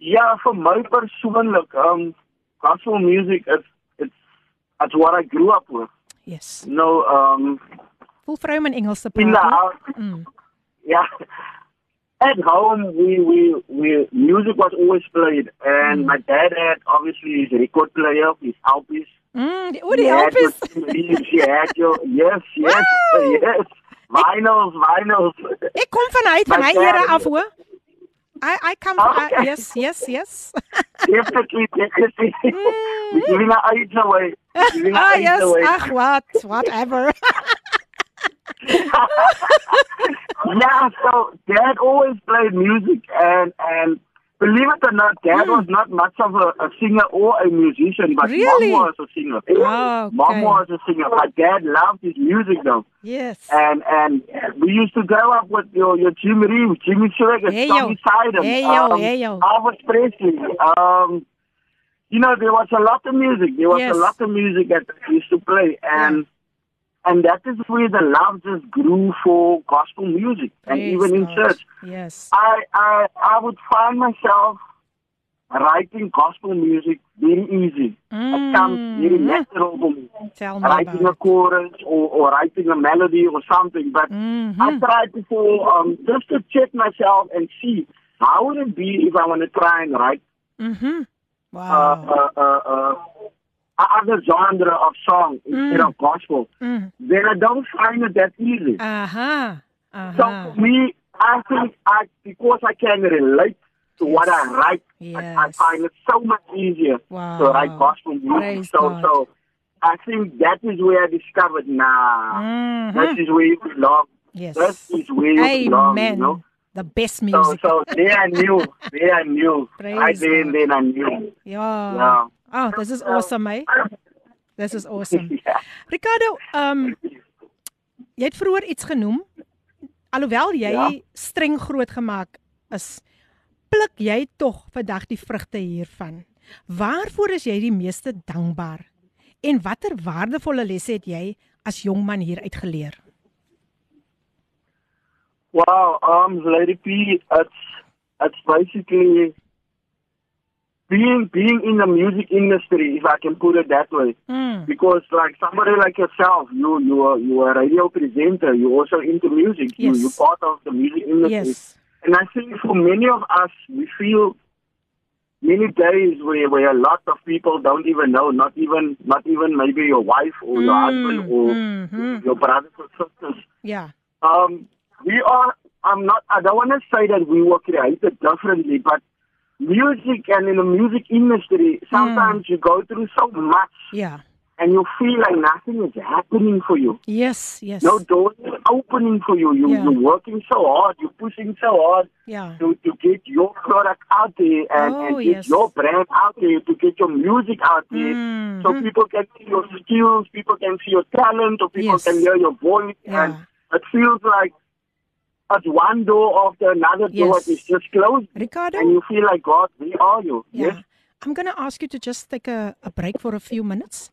Ja, vir my persoonlik, um gospel music is it's it's what I grew up with. Yes. Know, um Voel vrou om in Engels te praat. nie? Mm. yeah. At home, we we we music was always played, and my dad had obviously his record player, his LPs. Mm, o, die He had your [laughs] yes, yes, Wow. yes. Vinyls, vinyls. Ek kom van hy van hy era af hoor. I I come Oh, uh, yes, yes, yes. [laughs] Definitely, definitely. We're giving our age away. We're giving our ah, age yes. away. Ag wat, whatever. [laughs] [laughs] yeah, so dad always played music and and Believe it or not, Dad Hmm. was not much of a, a singer or a musician, but Really? Mom was a singer. Oh, okay. Mom was a singer, but Dad loved his music though. Yes. And and we used to grow up with your your Jimmy Reeves, Jimmy Swaggart, Hey. Tommy Sidon, Hey, yo, um, hey, yo. Elvis Presley. Um, you know, there was a lot of music. There was Yes. a lot of music that we used to play, and and that is where the love just grew for gospel music, and Praise even in God. church. Yes. I, I I would find myself writing gospel music very easy. It comes very Mm. natural to me. Tell me Writing a chorus or, or writing a melody or something. But Mhm. I tried before um, just to check myself and see how would it be if I want to try and write Mhm. uh, Wow. uh, uh, uh, other genre of song instead Mm. of gospel. Mm. Then I don't find it that easy. Aha. So Aha. for me, I think I because I can relate to what I write, I, I find it so much easier to write gospel music. So God. so I think that is where I discovered nah, Mhm. this is where you belong. Yes. This is where you belong, you know. The best music. so there I knew, there I knew, [laughs] Praise right there and God. then I knew. Ja. Yeah. Oh, this is awesome, eh? This is [laughs] awesome. Yeah. Ricardo, um jy het vroeër iets genoem. Alhoewel jy Ja. streng grootgemaak is, pluk jy tog vandag die vrugte hiervan. Waarvoor is jy die meeste dankbaar? En watter waardevolle lesse het jy as jong man hier uitgeleer? Wow, um, Lady P, it's it's basically being being in the music industry, if I can put it that way. Mm. Because like somebody like yourself, you you are you are a radio presenter. You're also into music. You Yes. you're part of the music industry. Yes. And I think for many of us, we feel many days where, where a lot of people don't even know, not even not even maybe your wife or your husband or mhm. your brothers or sisters. Yeah. Um, we are. I'm not. I don't want to say that we were created differently, but music and in the music industry, sometimes you go through so much Ja. and you feel like nothing is happening for you. Yes, yes. No doors are opening for you. you Yeah. You're working so hard. You're pushing so hard Ja. to, to get your product out there and, Oh, and get yes. your brand out there, to get your music out there. Mhm. So people can see your skills, people can see your talent, or people Yes. can hear your voice. Yeah. And it feels like it's one door after another door Yes. is just closed. Ricardo? And you feel like, God, where are you? Yeah. Yes. I'm going to ask you to just take a, a break for a few minutes.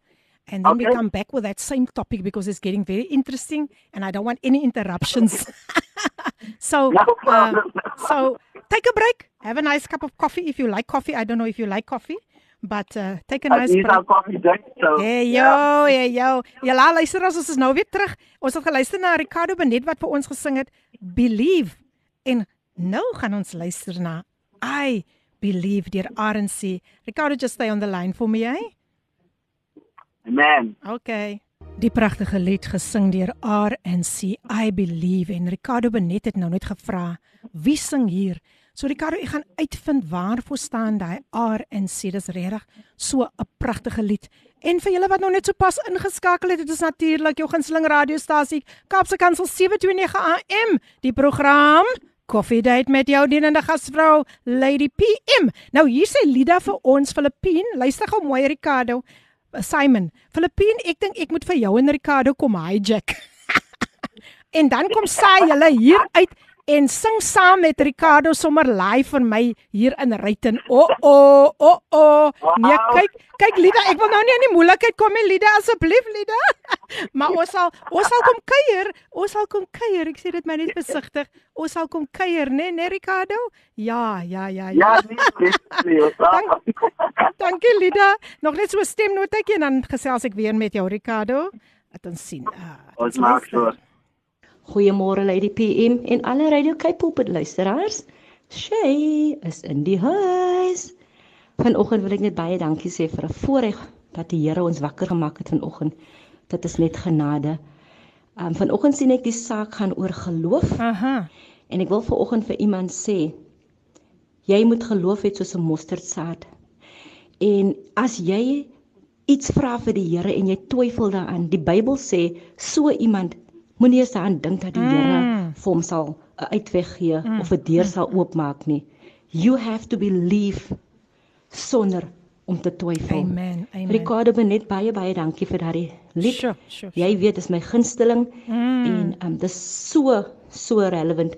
And then we come back with that same topic because it's getting very interesting and I don't want any interruptions. [laughs] so, No uh, so take a break. Have a nice cup of coffee if you like coffee. I don't know if you like coffee, but uh, take a nice is break. our coffee break. So, Hey yeah. yo, hey yo. Ja, la, luister as ons is nou weer terug. Ons het geluister na Ricardo Benet wat vir ons gesing het Believe. En nou gaan ons luister na I Believe deur RNC. Ricardo just stay on the line for me, eh? Man. Okay. Die pragtige lied gesing deur RNC I Believe en Ricardo Benet het nou net gevra wie sing hier. So Ricardo, ek gaan uitvind waarvoor staan daai RNC. Dis regtig so 'n pragtige lied. En vir julle wat nou net so pas ingeskakel het, dit is natuurlik jou gunsteling radiostasie Kaapse Kansel 729 AM. Die program Coffee Date met jou dienende gasvrou Lady PM. Nou hier sê Lida vir ons Filippine, luister gou mooi Ricardo. Simon, Filippine, ek dink ek moet vir jou en Ricardo kom hijack. [laughs] en dan kom sy julle hier uit en sing saam met Ricardo sommer live vir my hier in Ryten. O o o o. Nee, kyk, kyk Lida, ek wil nou nie in die moeilikheid kom nie, Lida, asseblief Lida. [laughs] maar ons sal ons sal kom kuier. Ons sal kom kuier. Ek sê dit my net versigtig. Ons sal kom kuier, né, né Ricardo? Ja, ja, ja, ja. Ja, nee, nee, nee. Dank- Dankie Lida. Nog net so 'n stemnotetjie en dan gesels ek weer met jou Ricardo. Laat ons sien. Ah, Ons maak so. Goeiemôre Lady PM en alle Radio Cape Pulpit luisteraars. Shay is in die huis. Vanoggend wil ek net baie dankie sê vir 'n voorreg dat die Here ons wakker gemaak het vanoggend. Dit is net genade. Um vanoggend sien ek die saak gaan oor geloof Aha. en ek wil vanoggend vir iemand sê jy moet geloof hê soos 'n mosterdsaad. En as jy iets vra vir die Here en jy twyfel daaraan, die Bybel sê so iemand moenie eens daaraan dink dat die Here Mm. vir hom sal 'n uitweg gee of 'n deur sal oopmaak nie. You have to believe sonder om te twyfel. Amen. Amen. Ricardo Benet baie baie dankie vir daardie lied. Sure, sure, Jy weet dis my gunsteling Mm. en um dis so so relevant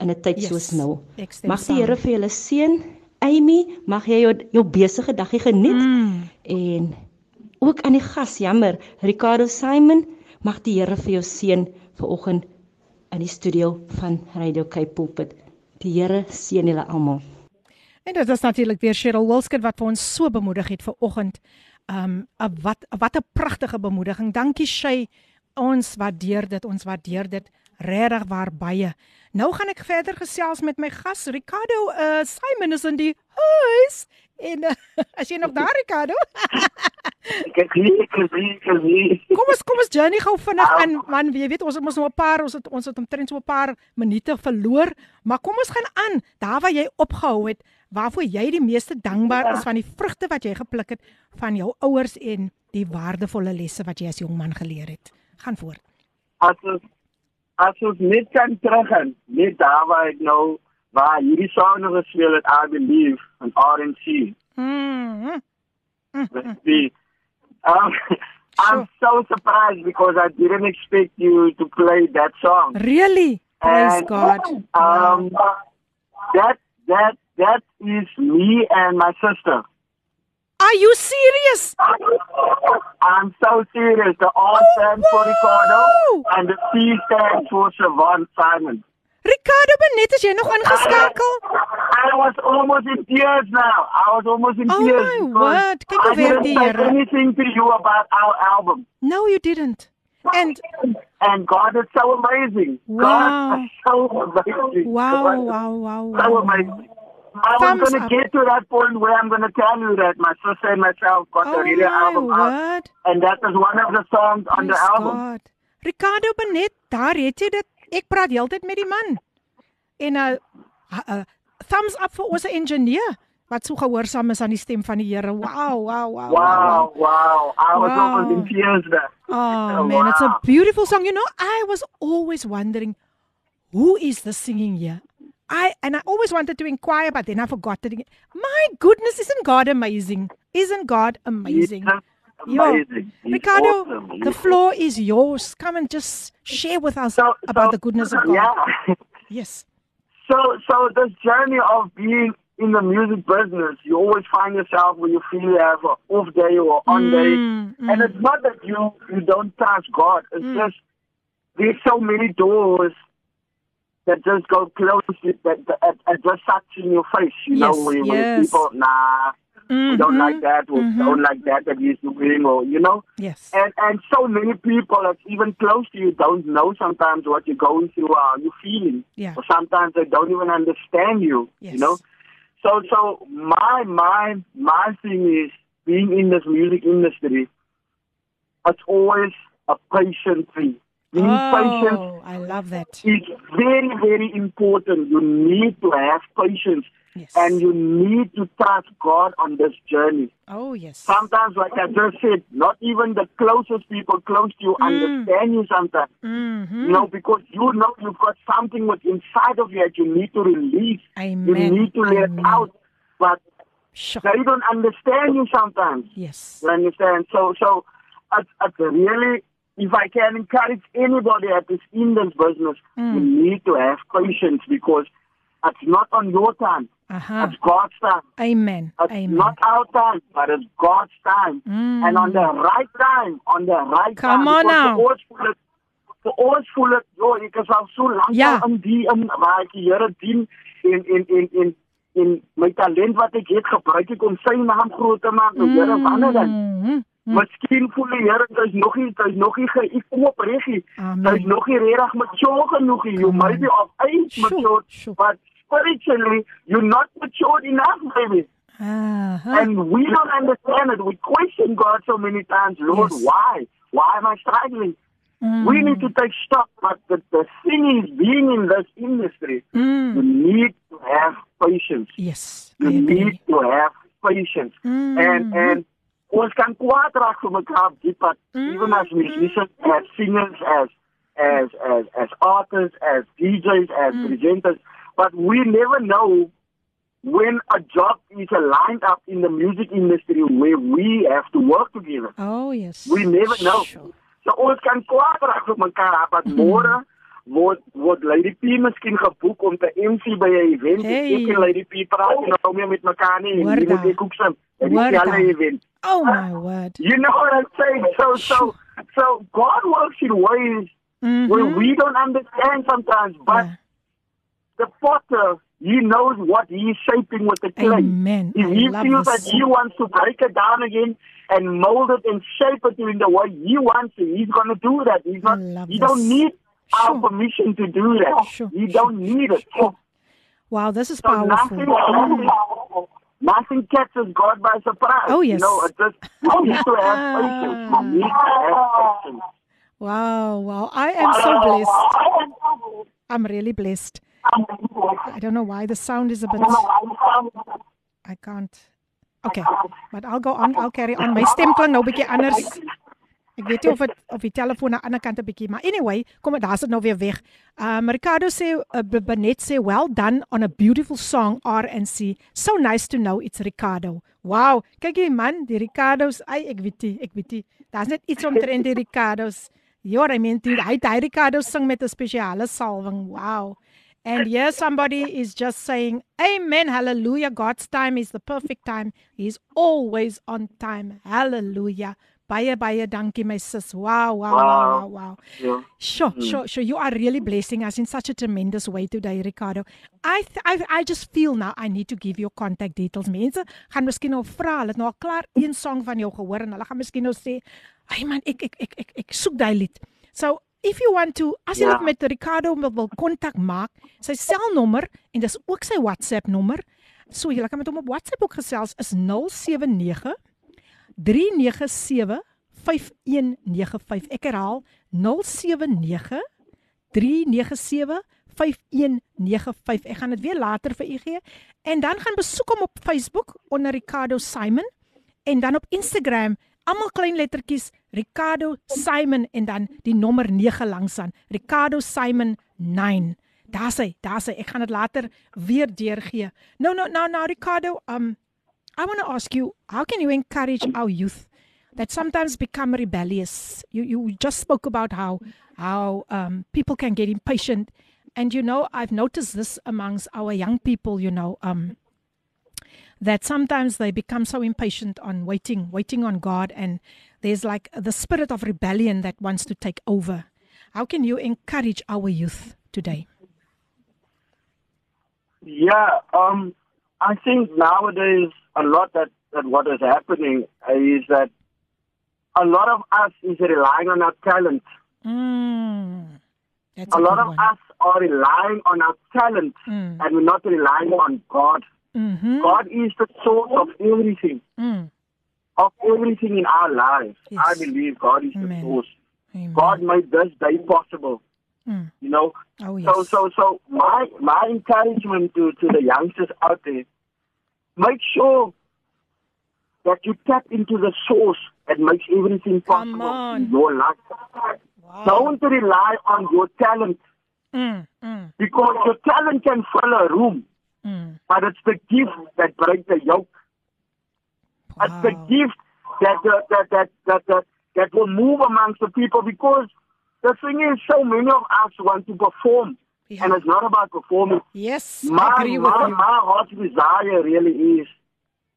in 'n tyd Yes, soos nou. Mag die. Here vir julle seën. Amy, mag jy jou jou besige dagie geniet Mm. en ook aan die gas, jammer, Ricardo Simon, mag die Here vir jou seën vanoggend in die studio van Radio Cape Pulpit. Die Here seën julle almal. En dit is natuurlik weer Cheryl Wilskut wat vir ons so bemoedig het vir oggend. Um 'n wat wat 'n pragtige bemoediging. Dankie Shay. Ons waardeer dit. Ons waardeer dit regtig waar baie. Nou gaan ek verder gesels met my gas Ricardo uh Simon is in die huis. En uh, [laughs] as jy nog daar Ricardo? Ek ek sien ek sien. Kom ons kom ons journey gou vinnig aan man. Jy weet ons het mos nou 'n paar ons het ons het omtrent so 'n paar minute verloor. Maar kom ons gaan aan. Daar waar jy opgehou het waarvoor jy die meeste dankbaar is van die vrugte wat jy gepluk het van jou ouers en die waardevolle lesse wat jy as jong man geleer het. Gaan voort. As ons as ons net kan teruggaan, net daar waar ek nou waar hierdie nog gespeel het, I believe in RNC. mm. Let's see. Um, [laughs] I'm so surprised because I didn't expect you to play that song. really praise And, god Um, that that that is me and my sister. are you serious I'm so serious. The R stands for Ricardo, and the C stands for Siobhan Simon. Ricardo Benet is jy nog ingeskakel ah, I was almost in tears now. I was almost in Oh tears. my because word. Kyk hoe I didn't die say Here. anything to you about our album. no you didn't and And God is so amazing. Wow. God is so amazing. wow God is wow wow So wow amazing. I was going to get to that point where I'm going to tell you that my sister and myself got the oh radio my album out, word and that is one of the songs on the Praise album. God. Ricardo Benet, daar het jy dit. Ek praat heeltyd met die man. En 'n uh, uh, thumbs up vir ons ingenieur wat so gehoorsaam is aan die stem van die Here. Wow, wow, wow. Wow, wow. I was Wow. almost in tears there. Oh man, it's a beautiful song. You know, I was always wondering who is the singing here? I and I always wanted to inquire, but then I forgot it. My goodness, isn't God amazing? Isn't God amazing? Yo, amazing. He's Ricardo, awesome. the floor is yours. Come and just share with us So- about so- the goodness of [laughs] God. Yeah. Yes. So, so this journey of being in the music business, you always find yourself when you feel you have an off day or on day, Mm, and it's not that you you don't trust God. It's just there's so many doors that just go closed that, that, that, that just sucks in your face. You know, Yes, when, when yes. people nah, we don't like that or mhm. don't like that that he's doing, or you know. Yes. And and so many people that's even close to you don't know sometimes what you're going through, how you're feeling. Yeah. Or sometimes they don't even understand you. Yes. You know? So so my my my thing is being in this music industry, it's always a patient thing. Being patient Oh, I love that. It's very, very important. You need to have patience Yes. and you need to trust God on this journey. Oh, yes. Sometimes, like I just said, not even the closest people close to you Mm. understand you sometimes. Mhm. You know, because you know you've got something what's inside of you that you need to release. Amen. You need to let Amen. it out. But Sure. they don't understand you sometimes. Yes. You understand? So, so it's, it's really, if I can encourage anybody that is in this business, Mm. you need to have patience because it's not on your time. Uh-huh. It's God's time. Amen. It's Amen. not our time, but it's God's time. Mm. And on the right time, on the right Come time. on because now. Vir ons voel dit vir ons voel dit, joh, ek is al so lank Ja. al in die in waar ek die Here dien en en en en en my talent wat ek het gebruik ek om sy naam groot te maak. Nou Here, wanneer dan? Mhm. Miskien voel die Here hy's nog nie hy's nog nie geëkoop regtig. Amen. Hy's nog nie regtig mature genoeg nie. You might be of age Sure, mature, sure. But spiritually you're not matured enough, baby. Uh-huh. And we don't understand it. We question God so many times, Lord, Yes. why? Why am I struggling? Mm. We need to take stock, but the, the thing is, being in this industry, you Mm. need to have patience. Yes. You need to have patience. Mm. And and ons kan kwaad raak vir mekaar op die even as musicians, as singers, as as as as artists, as DJs, as presenters, but we never know when a job is lined up in the music industry where we have to work together. Oh yes. We never know. Sure. So ons kan kwaad raak op mekaar, maar môre word word Lady P miskien geboek om te MC by 'n event. Hey. Ek en Lady P praat nie nou meer met mekaar nie. Moet daar. ek ook sien. Dit is al 'n event. Oh my word. You know what I'm saying? So so so God works in ways Mhm. where we don't understand sometimes, but Yeah. The potter, he knows what he's shaping with the clay. Amen. If I he feels that he wants to break it down again and mold it and shape it in the way he wants it, he's going to do that. He's not. this. don't need Sure. our permission to do that. Sure, He sure, don't need it. So Wow, this is nothing, powerful. nothing catches God by surprise. Oh, You yes. know, it just you need to have [laughs] patience. You need to have patience. Wow, wow. I am so blessed. I'm really blessed. I don't know why the sound is a bit I can't. Okay, but I'll go on. I'll carry on. My stem klink nou 'n bietjie anders. Ek weet nie of dit of die telefoon aan die ander kant 'n bietjie, maar anyway, kom maar daar's dit nou weer weg. Um Ricardo sê uh, Benet sê well done on a beautiful song RNC. So nice to know it's Ricardo. Wow, kyk hier man, die Ricardos, ai ek weet nie, ek weet nie. Daar's net iets omtrent die Ricardos. Ja, I mean, die, hy hy Ricardo sing met 'n spesiale salwing. Wow. And here somebody is just saying, Amen, hallelujah. God's time is the perfect time. He's always on time. Hallelujah. Baie baie dankie my sis. Wow, wow, wow, wow, wow. Yeah. Sure, sure, sure. You are really blessing us in such a tremendous way today, Ricardo. I th- I I just feel now I need to give your contact details. Mense gaan miskien nou vra, hulle het nou al klaar een song van jou gehoor en hulle gaan miskien nou sê, "Ag man, ek ek ek ek ek soek daai lied." So, if you want to, as jy Ja. met Ricardo wil, wil kontak maak, sy selnommer en dis ook sy WhatsApp nommer. So jy kan met hom op WhatsApp ook gesels is 079 397 5195. Ek herhaal 079 397 5195. Ek gaan dit weer later vir u gee. En dan gaan besoek hom op Facebook onder Ricardo Simon en dan op Instagram almal klein lettertjies Ricardo Simon en dan die nommer 9 langs aan Ricardo Simon 9. Daar's hy, daar's hy. Ek gaan dit later weer deurgee. Nou nou nou nou Ricardo, um I want to ask you, how can you encourage our youth that sometimes become rebellious? You you just spoke about how how um, people can get impatient, and you know I've noticed this amongst our young people. You know um, that sometimes they become so impatient on waiting, waiting on God, and there's like the spirit of rebellion that wants to take over. How can you encourage our youth today? Yeah, um, I think nowadays a lot that, that what is happening is that a lot of us is relying on our talent. Mm, that's A a, lot of one. us are relying on our talent Mm. and we're not relying on God. Mm-hmm. God is the source of everything, Mm, of everything in our lives. Yes. I believe God is Amen. the source. amen. God made this day possible. Mm. You know, Oh yes. So, so, so my my encouragement to, to the youngsters out there: make sure that you tap into the source that makes everything possible in your life. Wow. Don't rely on your talent Mm, mm, because your talent can fill a room, mm. but it's the gift that breaks the yoke. It's the gift that that that that that, that, that will move amongst the people because the thing is, so many of us want to perform, Yeah. and it's not about performing. Yes, My, I agree with my, you. my heart's desire really is,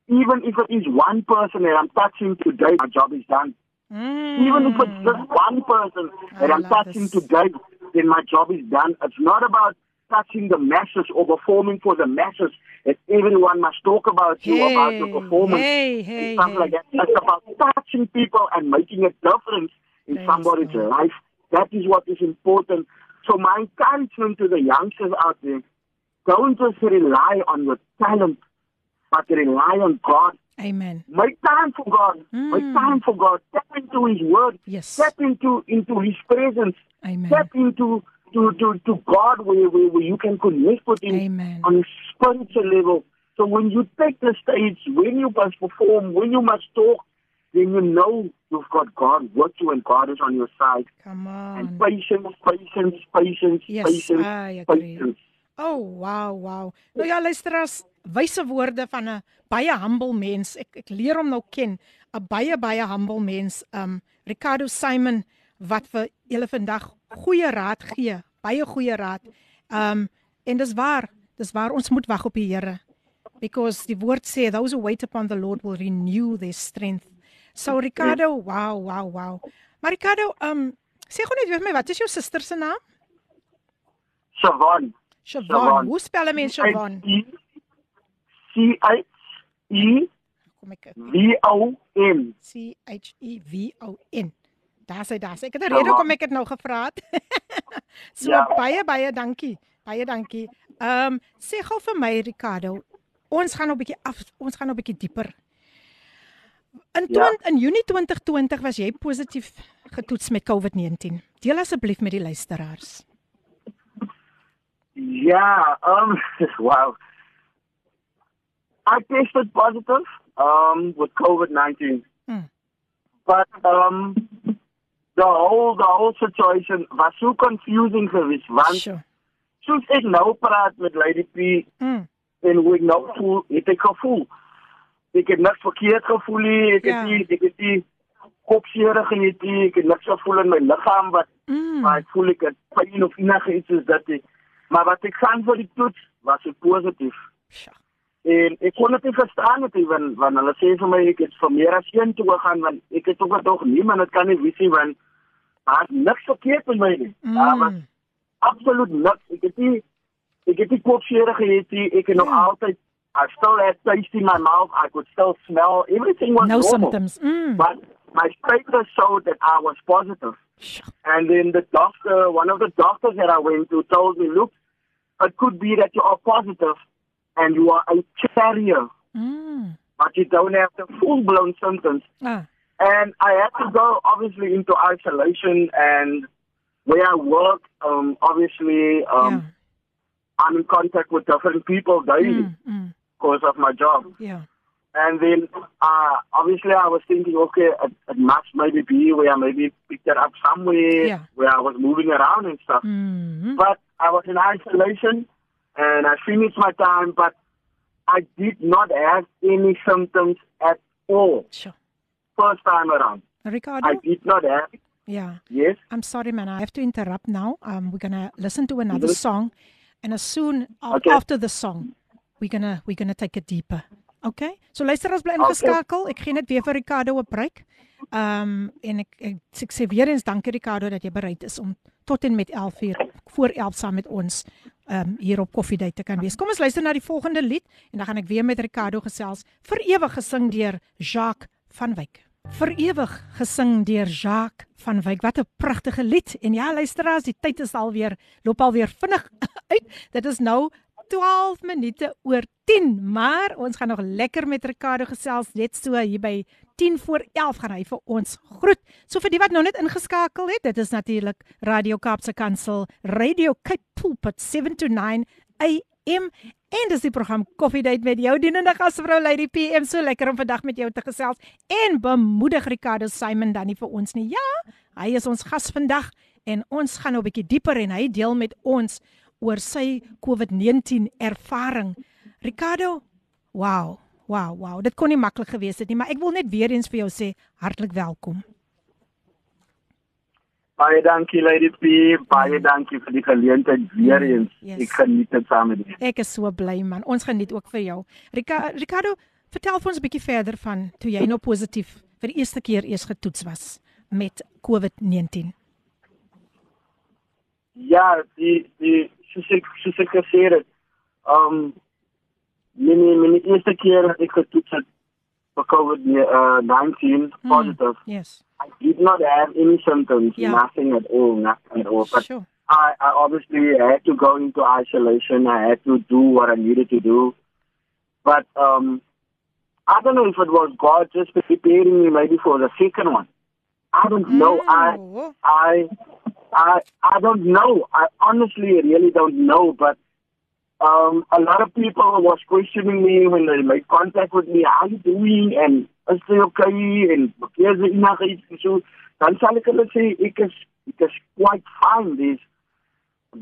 even if it is one person that I'm touching today, my job is done. Mm. Even if it's just one person that I I'm touching this. today, then my job is done. It's not about touching the masses or performing for the masses. That everyone must talk about you, about your performance, hey, hey, and stuff hey. like that. It's about touching people and making a difference in Praise somebody's God. life. That is what is important. So my encouragement to the youngsters out there, don't just rely on your talent, but rely on God. Amen. Make time for God. Make Mm. time for God. Step into His Word. Yes. Tap into into His presence. Amen. Tap into to, to, to God where, where, where you can connect with Him Amen. on a spiritual level. So when you take the stage, when you must perform, when you must talk, then you know you've got God with you and God is on your side. Come And on. patience, patience, patience, Yes, patience, I agree. patience. Oh, wow, wow. Nou ja, luisteraars, wyse woorde van 'n baie humble mens. Ek ek leer hom nou ken, 'n baie baie humble mens. Um Ricardo Simon wat vir julle vandag goeie raad gee, baie goeie raad. Um en dis waar, dis waar ons moet wag op die Here. Because die woord sê those who wait upon the Lord will renew their strength. So Ricardo, wow, wow, wow. Maar Ricardo, um sê gou net vir my, wat is jou suster se naam? Siobhan. Siobhan. Hoe spel 'n mens Siobhan? C H E Kom ek. V O N. C H E V O N. Daar sê daar sê ek het 'n rede hoekom ek dit nou gevra het. [laughs] so Ja. baie baie dankie. Baie dankie. Ehm um, sê gou vir my Ricardo, ons gaan nou 'n bietjie af ons gaan nou 'n bietjie dieper. In Ja. 20, in Junie 2020 was jy positief getoets met COVID-19. Deel asseblief met die luisteraars. Yeah, um, [laughs] wow. I tested positive um, with COVID 19. Mm. But um, the whole the whole situation was so confusing geweest. Want Sure. soos ek nou praat met Lady P Mm. en hoe ek nou voel, het ek gevoel. Ek het niks verkeerd gevoel nie. Ek Ja. het nie ek het nie kopseer gehad nie. Ek het niks gevoel in my liggaam wat Mm. maar ek voel ek het pyn of enige iets is dat ek maar wat ek gaan vir die toets was ek positief. Sjoe. En ek kon dit nie verstaan het nie, want want hulle sê vir my ek het vir meer as een toe gegaan want ek het ook nog nie maar dit kan nie wees nie want daar niks verkeerd met my nie. Daar was Mm. absoluut niks. Ek het nie ek het nie kopseer gehad nie. Ek het nog Ja. altyd I still had taste in my mouth. I could still smell everything was No normal. symptoms. Mm. But my status showed that I was positive. And then the doctor, one of the doctors that I went to told me, look, it could be that you are positive and you are a carrier, Mm. but you don't have the full-blown symptoms. Ah. And I had to go, obviously, into isolation and where I work, um, obviously, um, yeah. I'm in contact with different people daily Mm. Mm. because of my job. Yeah. And then, uh, obviously, I was thinking, okay, it, it must maybe be where I maybe picked it up somewhere Yeah. where I was moving around and stuff. Mm. But I was in isolation and I finished my time, but I did not have any symptoms at all. Sure. First time around. Ricardo? I did not have. yeah. Yes. I'm sorry, man. I have to interrupt now. Um, we're gonna listen to another Mhm. song, and as soon a- Okay. after the song, we're gonna we're gonna take it deeper. Okay. So luisteraars bly Okay. ingeskakel. Ek gee net weer vir Ricardo 'n break. Um en ek, ek ek sê weer eens dankie Ricardo dat jy bereid is om tot en met 11 uur voor 11 saam met ons um hier op Koffiedייט te kan wees. Kom ons luister na die volgende lied en dan gaan ek weer met Ricardo gesels. Vir ewig gesing deur Jacques van Wyk. Vir ewig gesing deur Jacques van Wyk. Wat 'n pragtige lied. En ja, luisteraars, die tyd is alweer loop alweer vinnig [laughs] uit. Dit is nou 12 minute oor 10, maar ons gaan nog lekker met Ricardo gesels net so hier by 10 voor 11 gaan hy vir ons groet. So vir die wat nou net ingeskakel het, dit is natuurlik Radio Kaapse Kansel, Radio Cape Pulpit 7 to 9 AM en dis die program Coffee Date met jou dienende gasvrou Lady PM. So lekker om vandag met jou te gesels en bemoedig Ricardo Simon dan nie vir ons nie. Ja, hy is ons gas vandag en ons gaan nou 'n bietjie dieper en hy deel met ons oor sy COVID-19 ervaring. Ricardo, wow, wow, wow. Dit kon nie maklik gewees het nie, maar ek wil net weer eens vir jou sê hartlik welkom. Baie dankie, Lady P. Baie dankie vir die geleentheid weer eens. Yes. Ek geniet dit saam met jou. Ek is so bly man. Ons geniet ook vir jou. Rica, Ricardo, vertel vir ons 'n bietjie verder van toe jy nou positief vir die eerste keer eers getoets was met COVID-19. Ja, die die soos ek soos ek gesê het, um mini mini eerste keer dat ek getoets het vir COVID-19 Hmm. positive. Yes. I did not have any symptoms, Yeah. nothing at all, nothing at all. But Sure. I, I obviously had to go into isolation. I had to do what I needed to do. But um, I don't know if it was God just preparing me maybe for the second one. I don't know. I, Oh, I, I, I don't know. I honestly really don't know. But um, a lot of people was questioning me when they made contact with me. How you doing? And is jy okay? Jy enige iets en so. Dan sal ek hulle sê ek is ek is quite fine. There's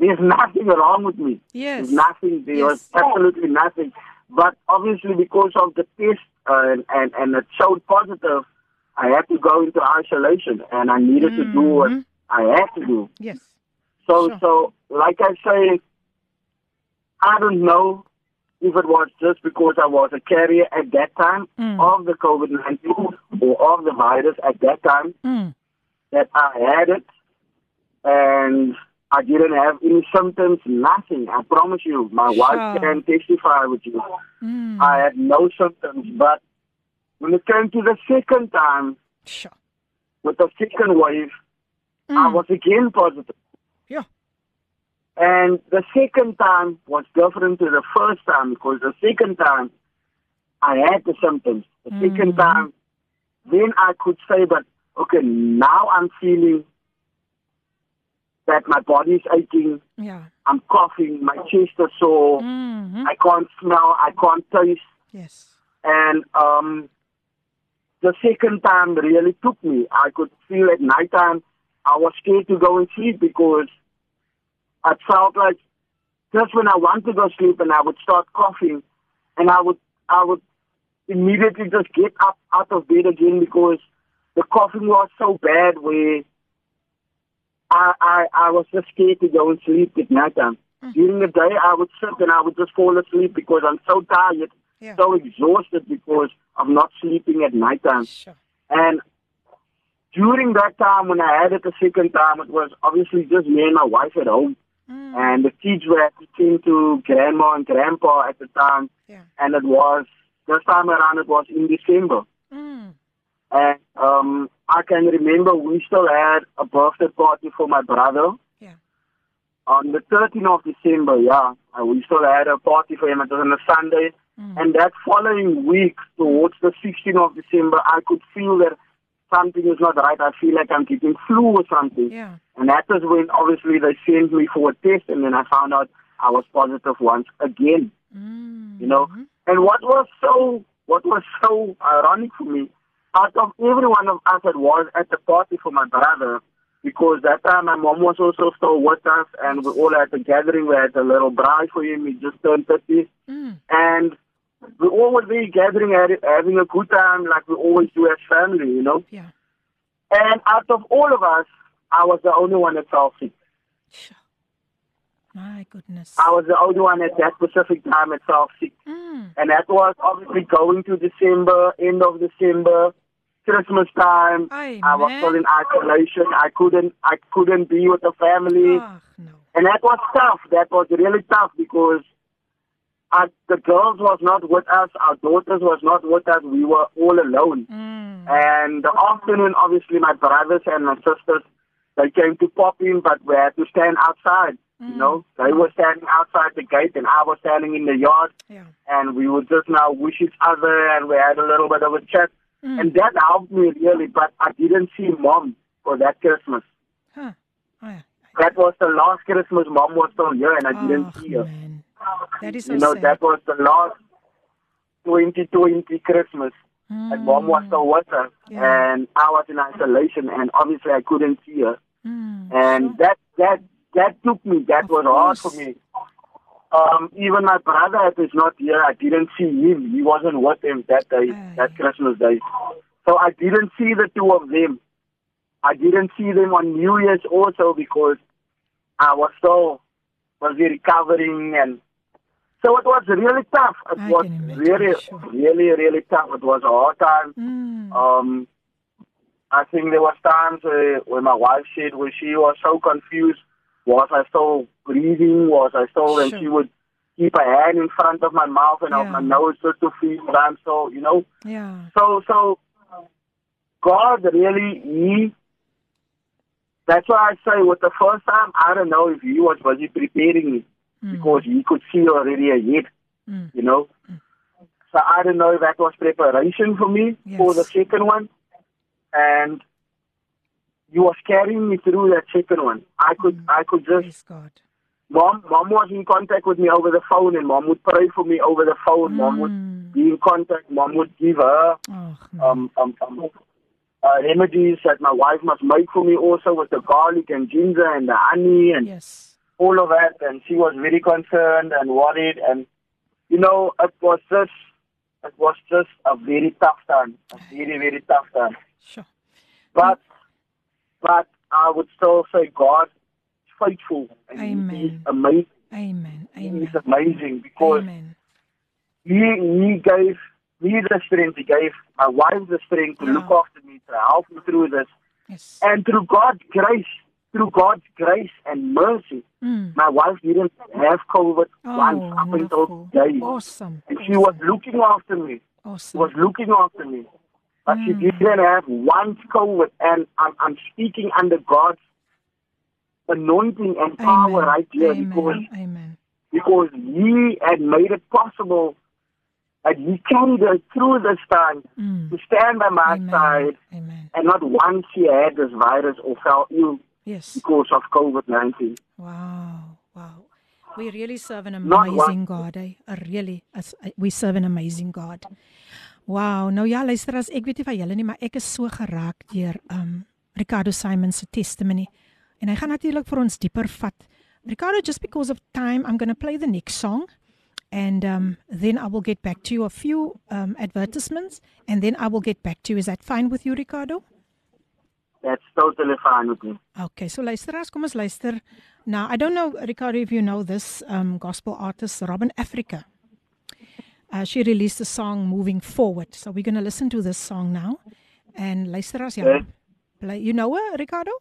there's nothing wrong with me. yes. There's nothing. There was absolutely nothing. but obviously because of the test uh, and, and and it showed positive, I had to go into isolation, and I needed to do what Mhm. I had to do. Yes. So, Sure. so like I say, I don't know if it was just because I was a carrier at that time Mm. of the COVID nineteen or of the virus at that time Mm. that I had it, and I didn't have any symptoms, nothing. I promise you, my wife can testify with you. Mm. I had no symptoms, but when it came to the second time Sure. with the second wave, I Mm. was again positive. And the second time was different to the first time because the second time I had the symptoms. The second Mhm. time, then I could say, but okay, now I'm feeling that my body is aching, Yeah. I'm coughing, my chest is sore, Mhm. I can't smell, I can't taste. Yes. And um, the second time really took me. I could feel at night time I was scared to go and sleep because I felt like just when I want to go sleep and I would start coughing and I would I would immediately just get up out of bed again because the coughing was so bad where I I, I was just scared to go and sleep at night time. Mm. During the day I would sit and I would just fall asleep because I'm so tired Yeah. so exhausted because I'm not sleeping at night time. Sure. And during that time when I had it the second time, it was obviously just me and my wife at home. Mm. And the kids were attending to grandma and grandpa at the time. Yeah. And it was, this time around, it was in December. Mm. And um, I can remember we still had a birthday party for my brother. Yeah. On the 13th of December, yeah, uh, we still had a party for him. It was on a Sunday. Mm. And that following week, towards the 16th of December, I could feel that something is not right. I feel like I'm getting flu or something. Yeah. And that is when obviously they sent me for a test, and then I found out I was positive once again. Mm. You know, and what was so what was so ironic for me, out of every one of us that was at the party for my brother, because that time my mom was also still with us, and we all had a gathering. We had a little bride for him. He just turned thirty, Mm. and we all were there gathering, had- having a good time, like we always do as family. You know. Yeah. And out of all of us, I was the only one that fell sick. Sure. My goodness. I was the only one at that specific time that fell sick. Mm. And that was obviously going to December, end of December, Christmas time. Aye, I was still in isolation. I couldn't I couldn't be with the family. Ach, no. And that was tough. That was really tough because uh, the girls was not with us, our daughters was not with us, we were all alone. Mm. And the afternoon, obviously, my brothers and my sisters, they came to pop in, but we had to stand outside. You know, they were standing outside the gate, and I was standing in the yard, Yeah. and we would just now wish each other, and we had a little bit of a chat, Mm. and that helped me really. But I didn't see mom for that Christmas. Huh. Aye. That was the last Christmas mom was still here, and I didn't see her. man. That is so You know, sad. that was the last 2020 Christmas. And mom was still with us, Mm. Yeah. and I was in isolation, and obviously I couldn't see her. Mm. And that that that took me. That Of was hard for me. Um, even my brother is not here. I didn't see him. He wasn't with him that day, Aye. that Christmas day. So I didn't see the two of them. I didn't see them on New Year's also because I was so busy recovering and so it was really tough. It I was really, sure. really, really tough. It was a hard time. Mm. Um, I think there was times where, where my wife said where she was so confused. Was I still breathing? Was I still? And she would keep her hand in front of my mouth and of Yeah. my nose just to feel that I'm so, you know. Yeah. So, so God really, He. That's why I say, with the first time, I don't know if He was busy preparing me Mm. because He could see already ahead, Mm. you know. So I don't know if that was preparation for me for the second one, and He was carrying me through that second one. I could, Mm. I could just Praise God. Mom, mom was in contact with me over the phone, and mom would pray for me over the phone. Mom would Mm. be in contact. Mom would give her Oh, um, um, um, uh, remedies that my wife must make for me also with the garlic and ginger and the honey and yes. All of that. And she was very concerned and worried. And you know, it was just it was just a very tough time, a very very tough time. Sure. But but I would still say God is faithful and Amen. He is amazing. Amen. He Amen. is amazing because Amen. he he gave me the strength, he gave my wife the strength to Yeah. look ah. after me, to help me through this. Yes. And through God's grace, through God's grace and mercy, Mm. my wife didn't have COVID Oh, once up until wonderful. today. Awesome. And she was looking after me. She Awesome. was looking after me. But she Mm. didn't have once COVID. And I'm, I'm speaking under God's anointing and power Amen. right here because, Amen. Amen. because He had made it possible that He carried her through this time Mm. to stand by my Amen. side. Amen. And not once she had this virus or felt ill Yes. because of COVID 19. Wow. Wow. We really serve an amazing God, eh? Really as we serve an amazing God. Wow. Nou ja, luister as ek weet nie van julle nie, maar ek is so geraak deur um Ricardo Simon se testimony. En hy gaan natuurlik vir ons dieper vat. Ricardo, just because of time, I'm going to play the next song and um then I will get back to you a few um advertisements and then I will get back to you. Is that fine with you, Ricardo? That's totally fine with me. Okay, so luisteraars, kom ons luister. Now, I don't know Ricardo if you know this um gospel artist Robin Africa. Uh, she released a song Moving Forward. So we're going to listen to this song now. And luisteraars, ja. Okay. Play, you know her, Ricardo?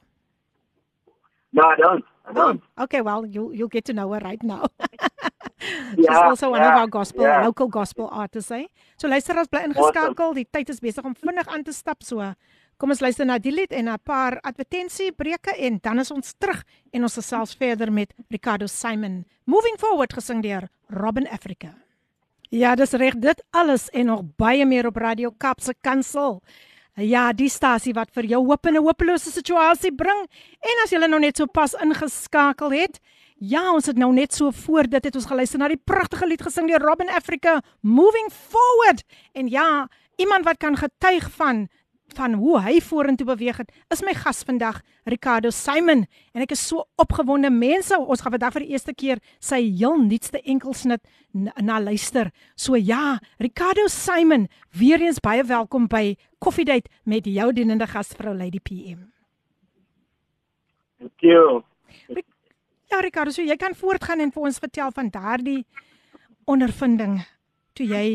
No, I don't. I Oh, don't. okay, well, you you'll get to know her right now. [laughs] She's Yeah, also one of yeah, our gospel yeah. local gospel artists, eh? So luisteraars bly ingeskakel. Die tyd is besig om vinnig aan te stap so. Kom ons luister na die lied en 'n paar advertensiebreuke en dan is ons terug en ons gesels verder met Ricardo Simon. Moving forward gesing deur Robin Africa. Ja, dis reg dit alles en nog baie meer op Radio Kapse Kansel. Ja, die stasie wat vir jou hoop in 'n hopelose situasie bring. En as jy nou net so pas ingeskakel het, ja, ons het nou net so voor dit het ons geluister na die pragtige lied gesing deur Robin Africa, Moving Forward. En ja, iemand wat kan getuig van van hoe hy vorentoe beweeg het, is my gas vandag, Ricardo Simon. En ek is so opgewonde mense. Ons gaan vandag vir die eerste keer sy heel nuutste enkelsnit na, na luister. So ja, Ricardo Simon, weer eens baie welkom by Coffee Date met jou dienende gasvrou Lady PM. Thank you. Ja, Ricardo, so jy kan voortgaan en vir ons vertel van daardie ondervinding toe jy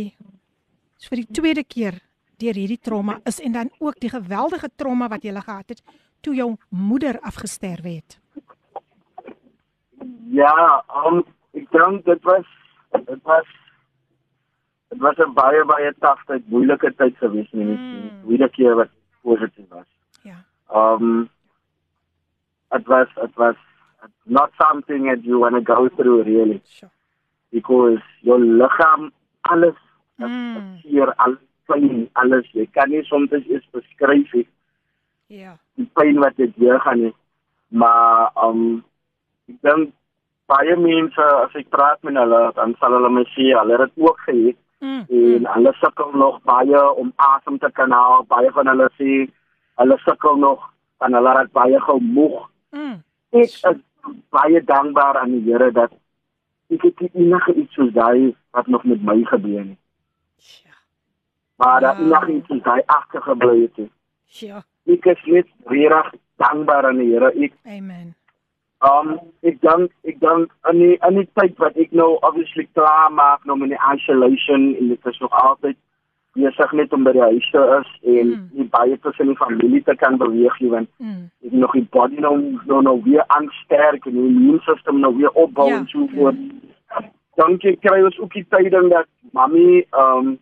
so vir die tweede keer deur hierdie trauma is en dan ook die geweldige trauma wat jy gehad het toe jou moeder afgesterwe het. Ja, um, ek dink dit was dit was dit was 'n baie baie taaf tyd, moeilike tyd gewees nie. Mm. Mm. Moeilike keer wat positief was. Ja. Um it was it was not something that you want to go through really Sure. because your liggaam alles Mm. hier al pyn alles jy kan nie soms eens beskryf nie Ja. die pyn wat dit deur gaan nie. Maar um ek dink baie mense as ek praat met hulle dan sal hulle my sê hulle het dit ook gehad Mm. en hulle sukkel nog baie om asem te kan haal. Baie van hulle sê hulle sukkel nog en hulle raak baie gemoeg. Mm. Ek is baie dankbaar aan die Here dat ek het nie enige iets soos daai wat nog met my gebeur nie. Ja. Maar Wow. enige iets soos daai agtergebly het. nie. Ja. Ek is net regtig dankbaar aan die Here. Ek Amen. Um ek dink ek dink in die in die tyd wat ek nou obviously klaar maak nou met die isolation en dit is nog altyd besig net om by die huis te is en Mm. nie baie tussen die familie te kan beweeg nie want Mm. ek nog die body nou nou, nou weer aansterk en die immuunstelsel nou weer opbou Ja, en so voort. Dan kry ons ook die tyding dat mami um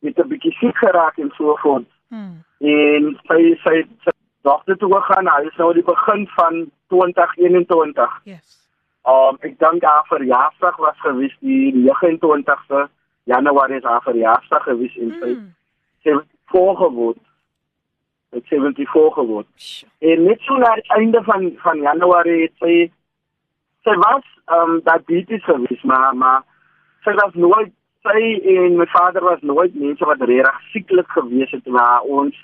met 'n bietjie siek geraak en so voort Mm. en sy sy sy dogter toe gegaan. Hy is nou aan die begin van 2021. Yes. Um ek dink haar verjaarsdag was gewees die 29ste Januarie is haar verjaarsdag gewees en sy Mm. sy het voorgeword. Het 74 geword. Sjoe. En net so na die einde van van Januarie het sy sy was um diabetes gewees, maar maar sy was nooit sy en my vader was nooit mense wat regtig sieklik gewees het na ons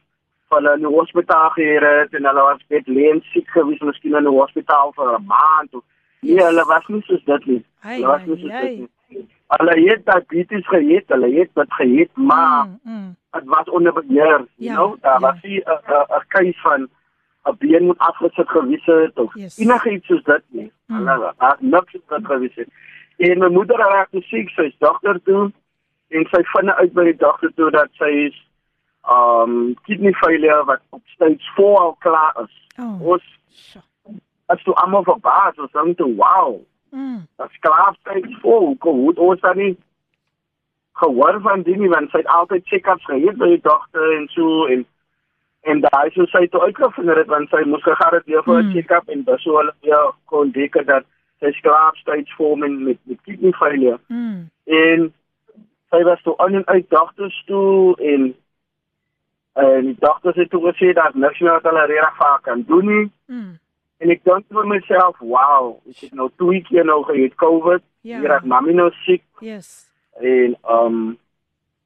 hulle in die hospitaal geheer het en hulle was bedleen siek gewees, miskien in die hospitaal vir 'n maand of nee, Yes. hulle was nie soos dit nie. Ai, Hulle was nie soos ai. dit nie. Hulle het diabetes gehad, hulle het dit gehad, maar Mm, mm. dit was onder beheer, you Ja, know. Daar ja. was nie 'n 'n keuse van 'n been moet afgesit gewees het of Yes. enigiets soos dit nie. Mm. Hulle het niks dit gewees het. En my moeder raak te siek, sy is dokter toe en sy vind uit by die dokter toe dat sy is um kidney failure wat op stage 4 al klaar is. Oh. Ons as toe almal verbaas ons dink toe wow, Mm. dat klaar stage 4, hoe kom hoe ons dan nie gehoor van die nie want sy het altyd check-ups gehad by die dokter en so en en daai so sy toe uitgevind het want sy moes gegaan het vir 'n Mm. check-up en dis hoe hulle weer kon deken dat sy klaar stage 4 met met, kidney failure Mm. en sy was toe aan en uit dokters toe en en die dokters het toe gesê dat niks meer wat hulle reg vaak kan doen nie Mm. en ek dink vir myself wow ek het nou twee keer nou gehad covid Ja. hier het mami nou siek Yes. en um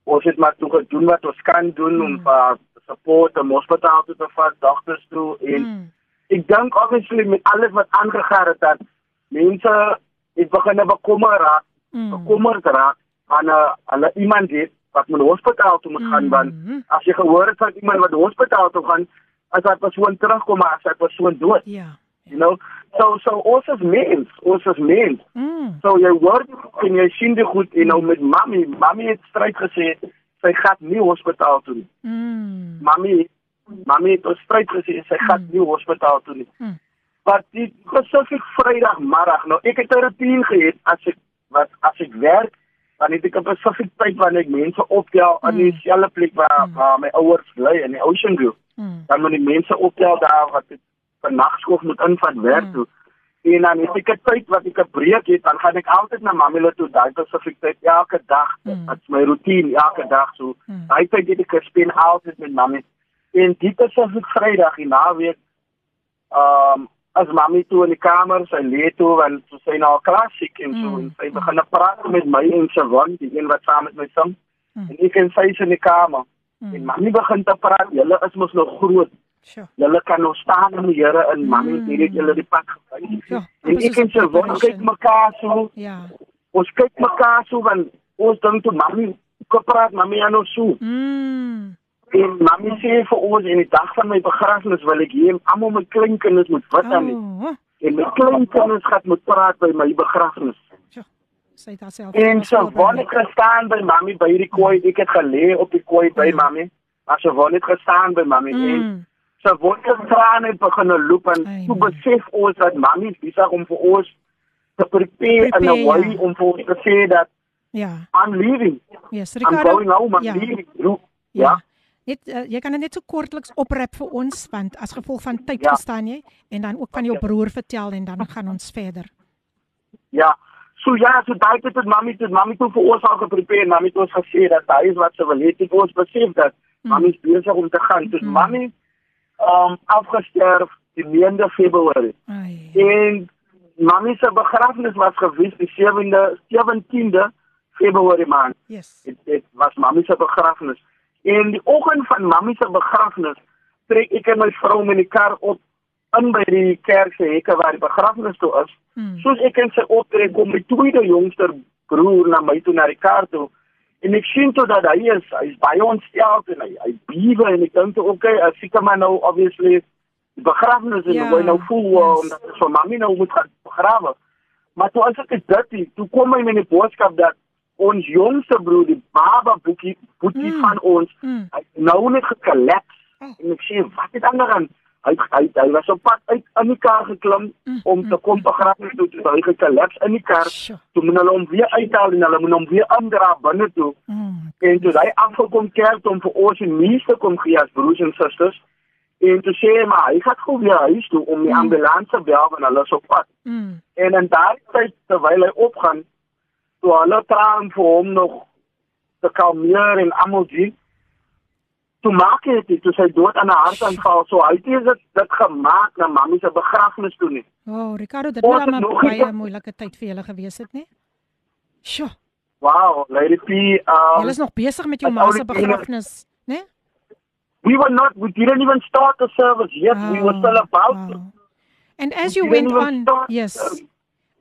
ons het maar toe gedoen wat ons kan doen mm. om Mm. vir support om hospitaal toe te vat dokters toe en. Mm. ek dink obviously met alles wat aangegaan het dat mense het begin bekommer raak Mm. bekommerd raak aan 'n hulle iemand het wat moet hospitaal toe moet gaan Mhm. want as jy gehoor het van iemand wat hospitaal toe gaan as daai persoon terugkom maar as daai persoon dood Ja. you know so so ons is mens ons is mens Mm. so jy hoor en jy sien dit goed en nou met mami mami het stryd gesê sy gaan nie hospitaal toe nie Mm. mami mami het stryd gesê sy gaan nie hospitaal toe nie Mm. Wat die spesifiek Vrydagmiddag nou ek het 'n routine gehad as ek wat as ek werk dan het ek 'n spesifieke tyd wanneer ek mense optel aan Mm. dieselfde plek waar Mm. waar my ouers bly in die Ocean View Mm. dan moet die mense optel daar wat ek vir nagskool moet invat werk Mm. toe en dan het ek 'n tyd wat ek 'n breek het dan gaan ek altyd na Mamela toe daai spesifieke tyd elke dag Mm. dit's my routine elke dag so Mm. daai tyd het ek gespend altyd met mami en dit spesifiek Vrydag die naweek um as mami toe in die kamer sy lê toe want sy nou klassiek en so Mm. en sy begin praat met my en Siobhan die een wat saam met my sing Mm. en ek en sy is in die kamer Mm. en mami begin te praat julle is mos nog groot Sjoe. julle kan nog staan in die Here in mami Mm. het hierdie julle die pad gewys Ja, en ek en een Siobhan kyk mekaar so Ja. ons kyk mekaar so want ons dink toe mami kom praat mami aan ons so Mm. En mami sê vir ons in die dag van my begrafnis wil ek hê almal my kleinkinders moet wat aan oh. Oh. en my kleinkinders gaan moet praat by my begrafnis. Sjoe. Sy het haarself En so wou ek gestaan by mami by die kooi, ek het gelê op die kooi by Ja. mami. Maar so wou ek gestaan by mami en Mm. so wou ek trane begin loop en toe man. besef ons dat mami besig om vir ons te prepare Prepare, 'n way ja. om vir ons te sê dat Ja. I'm leaving. Yes, I'm Ricardo. going home, I'm ja. leaving. Ja. Ja. Net uh, jy kan dit net so kortliks oprap vir ons want as gevolg van tyd Ja. verstaan jy en dan ook van jou broer vertel en dan gaan ons verder. Ja. So ja, so daai het dit mami het mami toe vir ons al geprepare en mami het ons gesê dat hy is wat sy wil hê. Dit ons besef dat Mm. mami is besig om te gaan. Dus Mm. mami um afgesterf die 9de Februarie. Ai. En mami se begrafnis was gewees die 7de 17de Februarie maand. Yes. Dit, dit was mami se begrafnis. En die oggend van mami se begrafnis trek ek en my vrou met die kar op in by die kerk se hekke waar die begrafnis toe is. Mm. Soos ek en sy optrek kom my tweede jongster broer na my toe na die kar toe. En ek sien toe dat hy is, hy is baie ontstel en hy hy bewe en ek dink toe okay, as ek maar nou obviously die begrafnis en Ja, hoe nou voel yes. yes. omdat vir mami nou moet gaan begrawe. Maar toe as ek dit dit, toe kom hy met die boodskap dat ons jongste broer, die baba boekie boetie Mm. van ons, Mm. hy nou net gekollaps. Oh. En ek sê, wat het aangaan? Hy hy hy was op pad uit in die kar geklim Mm, om te kom begrafnis toe, toe hy gekollaps in die kar. Sjoe. Toe moet hulle hom weer uithaal en hulle moet hom weer indra binne toe. Mm. En toe hy afgekom kerk om vir ons die meeste kom gee as broers en susters. En toe sê hy maar hy gaan gou weer huis toe om die Mm. ambulans te bel want hulle is op pad. Mm. En in daardie tyd terwyl hy opgaan, toe hulle traan vir hom nog te kalmeer en sien. Toe maak hy dit, toe sy dood aan 'n hartaanval, so hy het dit dit gemaak na mami se begrafnis toe nie. Oh, Ricardo, dit maar nog baie moeilike tyd vir julle gewees het, né? Sjoe. Wow, Lady P, um, Julle is nog besig met jou as ma se begrafnis, né? we were not, we didn't even start the service yet. we were still about to. wow. And as We you didn't went on, start yes. service.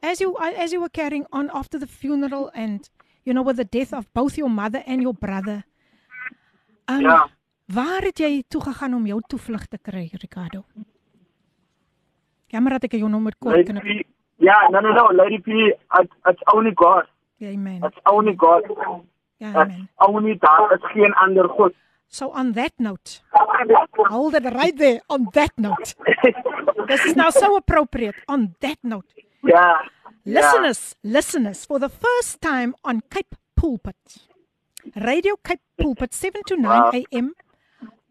As you as you were carrying on after the funeral and you know with the death of both your mother and your brother. Um, Ja. Waar het jy toe gegaan om jou toevlug te kry, Ricardo? Jammer dat ek jou nommer kort kan. Yeah, no, no, no, Lady P, it's, it's only God. Ja, amen. It's only God. Ja, It's amen. only daar is geen ander God. So on that note, hold it right there on that note. [laughs] This is now so appropriate on that note. Ja. Listeners, listeners, for the first time on Cape Pulpit, Radio Cape Pulpit, 7 to 9 Wow. a.m.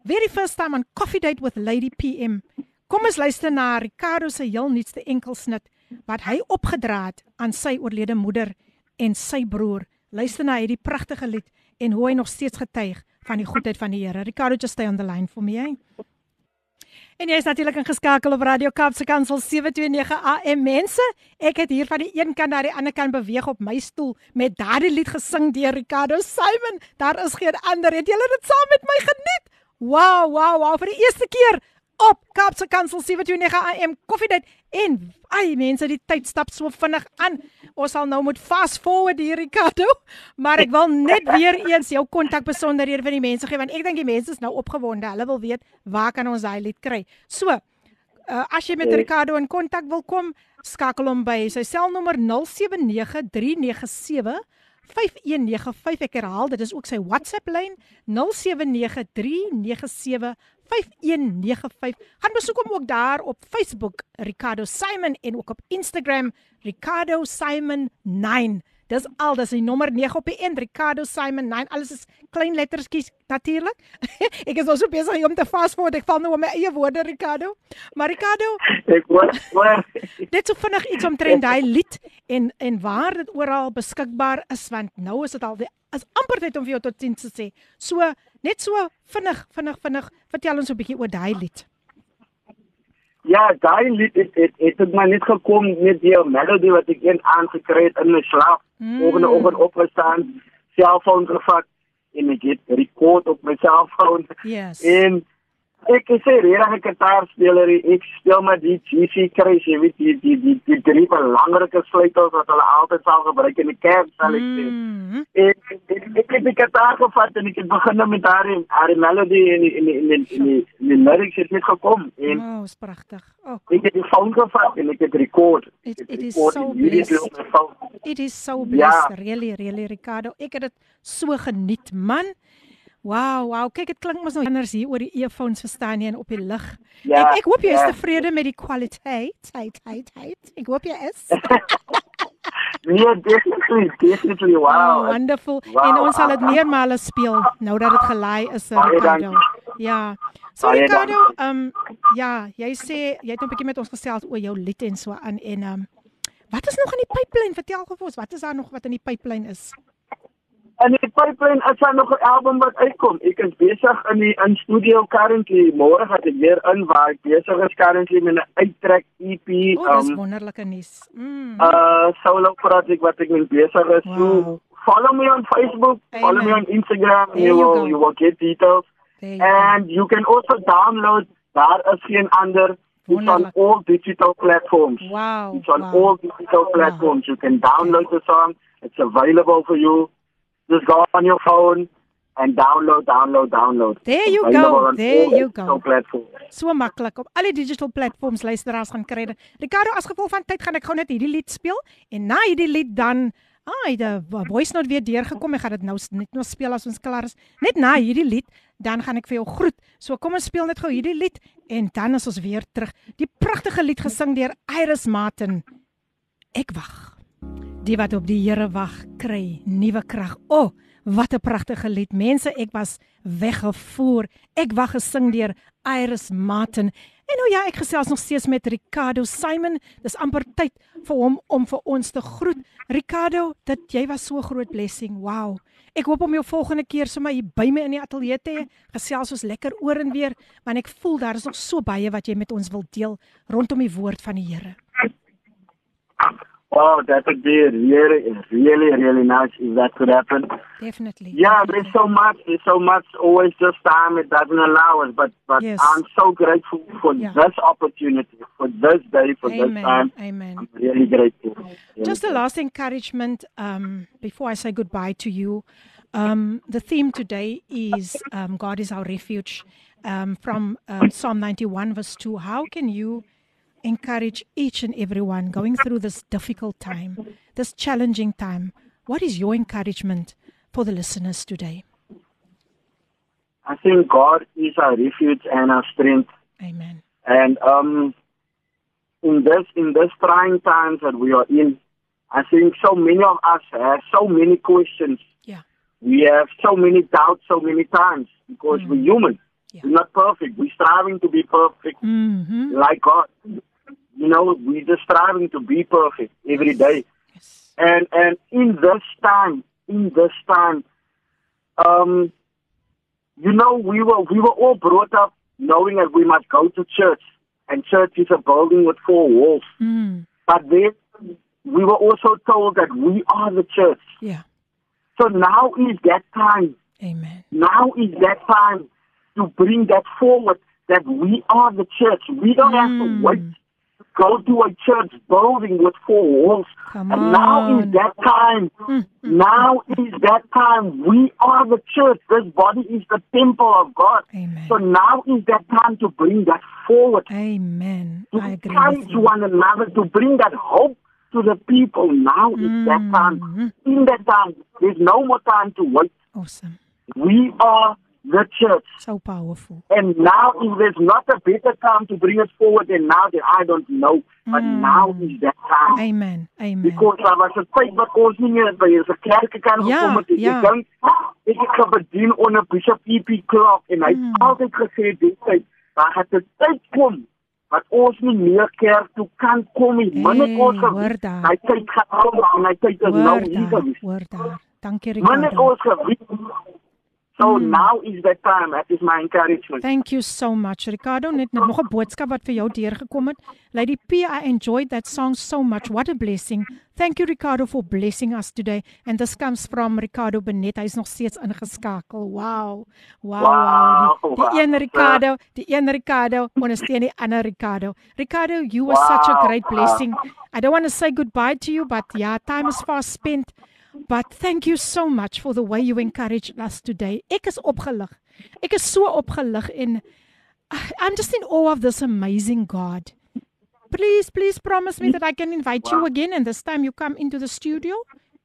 Very first time on Coffee Date with Lady PM. Kom ons luister na Ricardo se heel nuutste enkelsnit wat hy opgedra het aan sy oorlede moeder en sy broer. Luister na hierdie pragtige lied en hoe hy nog steeds getuig van die goedheid van die Here. Ricardo, just stay on the line for me, eh? En jy is natuurlik ingeskakel op Radio Kaapse Kansel 729 AM. Mense, ek het hier van die een kant na die ander kant beweeg op my stoel met daardie lied gesing deur Ricardo Simon. Daar is geen ander. Het julle dit saam met my geniet? Wow, wow, wow, vir die eerste keer op Kaapse Kansel 729 AM koffiedייט en ai mense die tyd stap so vinnig aan. Ons sal nou moet fast forward hier Ricardo, maar ek wil net weer eens jou kontakbesonderhede vir die mense gee want ek dink die mense is nou opgewonde. Hulle wil weet waar kan ons daai lied kry. So, uh, as jy met Ricardo in kontak wil kom, skakel hom by sy selnommer 079397 5195 ek herhaal dit is ook sy WhatsApp lyn 079397 5195 gaan besoek hom ook daar op Facebook Ricardo Simon en ook op Instagram Ricardo Simon 9 Dis al dis die nommer 9 op die end Ricardo Simon 9 alles is klein lettertjies natuurlik [laughs] ek is nou so besig om te fast forward ek val nou op my eie woorde Ricardo maar Ricardo Ek hoor, hoor. net so vinnig iets omtrent daai lied en en waar dit oral beskikbaar is want nou is dit al die, is amper tyd om vir jou tot sien te sê. So net so vinnig vinnig vinnig vertel ons 'n bietjie oor daai lied. Ja, daai lied het het het het my net gekom met die melodie wat ek een aangekry het in my slaap. Mm. Volgende oggend opgestaan, selfoon gevat en ek het rekord op my selfoon. Yes. En ek is 'n regte gitaarspeler. Ek speel met die GC Crash, jy weet die die die, die drie belangrike sleutels wat hulle altyd sal gebruik in die kerk sal ek sê. Mm. En ek ek het die gitaar gevat en ek het begin met haar haar melodie en en en en die, en lyrics het net gekom en Oh, is pragtig. Oh, ek het die phone gevat en ek het rekord. It- Ek het it is so blessed. it is so Ja. blessed. Really, really Ricardo. Ek het dit so geniet, man. Wow, wow. Kyk, dit klink mos nou anders hier oor die earphones verstaan jy en op die lig. Ja, ek ek hoop jy is ja. tevrede met die kwaliteit. Heid, heid, heid. Ek hoop jy is. [laughs] Nee, definitely, definitely. Wow. Oh, wonderful. Wow. En ons sal dit meermale speel nou dat dit gelaai is, eh, Baie Ricardo. Ja. So Ricardo, ehm um, ja, jy sê jy het 'n bietjie met ons gesels oor jou lied en so aan en ehm um, wat is nog in die pipeline? Vertel gou vir ons, wat is daar nog wat in die pipeline is? En die pipeline is daar nog 'n album wat uitkom. Ek is besig in die in studio currently. Môre gaan ek weer in waar ek besig is currently met 'n uittrek EP. O, oh, dis um, wonderlike nuus. Mm. uh solo project wat ek mee besig is. Wow. So follow me on Facebook, follow me Amen. on Instagram, There you you will go. you will get details. You go. And you can also download daar is geen ander It's on all digital platforms. Wow. It's on wow. all digital platforms. You can download the song. It's available for you. Just go on your phone and download, download, download. There you go. There you go. Platforms. So maklik op al die digital platforms luisteraars gaan kry. Ricardo, as gevolg van tyd gaan ek gou net hierdie lied speel en na hierdie lied dan Ah, die voice note weer deurgekom. Ek gaan dit nou net nog speel as ons klaar is. Net na hierdie lied, dan gaan ek vir jou groet. So kom ons speel net gou hierdie lied en dan is ons weer terug. Die pragtige lied gesing deur Iris Martin. Ek wag. Die wat op die Here wag, kry nuwe krag. O, oh, wat 'n pragtige lied. Mense, ek was weggevoer. Ek wag gesing deur Iris Martin. En nou ja, ek gesels nog steeds met Ricardo Simon. Dis amper tyd vir hom om vir ons te groet. Ricardo, dit jy was so 'n groot blessing. Wow. Ek hoop om jou volgende keer sommer hier by my in die ateljee te. Gesels ons lekker oor en weer, want ek voel daar is nog so baie wat jy met ons wil deel rondom die woord van die Here. Oh, that would be really, really, really nice if that could happen. Definitely. Yeah, definitely. there's so much. There's so much. Always just time it doesn't allow us. But but Yes. I'm so grateful for Yeah. this opportunity, for this day, for this Amen. time. Amen. I'm really grateful. Really Just a last encouragement um, before I say goodbye to you. Um, the theme today is um, God is our refuge um, from um, Psalm 91, verse 2. How can you encourage each and everyone going through this difficult time, this challenging time? What is your encouragement for the listeners today? I think God is our refuge and our strength. Amen. And um, in this in this trying times that we are in, I think so many of us have so many questions. Yeah. We have so many doubts so many times because we're human. Yeah. We're not perfect. We're striving to be perfect Mm-hmm. like God. You know, we're just striving to be perfect every day. Yes. And and in this time, in this time, um, you know, we were we were all brought up knowing that we must go to church, and church is a building with four walls. Mm. But then we were also told that we are the church. Yeah. So now is that time. Amen. Now is that time to bring that forward. That we are the church. We don't have Mm. to wait. Go to a church building with four walls. Come and now is that time. Mm. Now is that time. We are the church. This body is the temple of God. Amen. So now is that time to bring that forward, Amen. to I agree encourage one another, to bring that hope to the people. Now is that time. Mhm. In that time, there's no more time to wait. Awesome. We are the church. So powerful. And now, if there's not a better time to bring us forward than now, then I don't know. But Mm. now is that time. Amen. Amen. Because daar was 'n tyd wat ons nie meer by 'n kerk kan Ja, gekom het. ja. Ek dink ek het gebedien onder Bishop E.P. Clark en hy het Mm. altyd gesê dit daar het 'n tyd kom wat ons nie meer kerk toe kan kom nie. Min het Hey, ons geweet. Hy tyd gaan kom en hy tyd is nou hier gewees. Hoor daar. Dankie Ricardo. ons geweet. So Mm. now is the time. That is my encouragement. Thank you so much Ricardo. Net nou nog 'n boodskap wat vir jou deurgekom het. Lady P, I enjoyed that song so much. What a blessing. Thank you Ricardo for blessing us today. And this comes from Ricardo Benet. Hy's nog steeds ingeskakel. Wow. Wow. wow. Die, Wow. die een Ricardo, die een Ricardo ondersteun die ander Ricardo. Ricardo, you were such a Wow. great blessing. I don't want to say goodbye to you, but yeah, time is fast spent. But thank you so much for the way you encouraged us today. Ek is opgelig. Ek is so opgelig en I'm just in awe of this amazing God. Please, please promise me that I can invite you again and this time you come into the studio.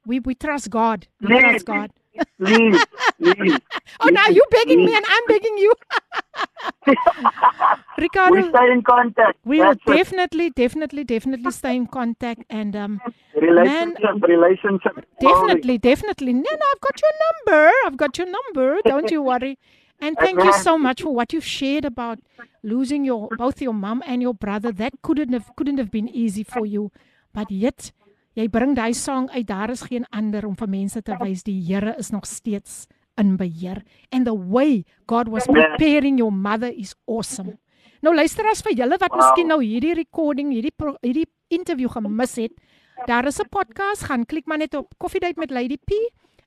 We we trust God. We trust God. Please, please. Oh, now you're begging me and I'm begging you. [laughs] Ricardo, We stay in contact. we will it. definitely, definitely, definitely stay in contact and um relationship, relationship. Definitely, definitely. No, no, I've got your number. I've got your number. Don't you worry. And thank you so much for what you've shared about losing your both your mom and your brother. That couldn't have couldn't have been easy for you. But yet, jy bring daai song uit. Daar is geen ander om vir mense te wys die Here is nog steeds in beheer. And the way God was preparing your mother is awesome. Nou luister as vir julle wat Wow. miskien nou hierdie recording, hierdie pro, hierdie interview gemis het. Daar is 'n podcast, gaan klik maar net op Koffiedייט met Lady P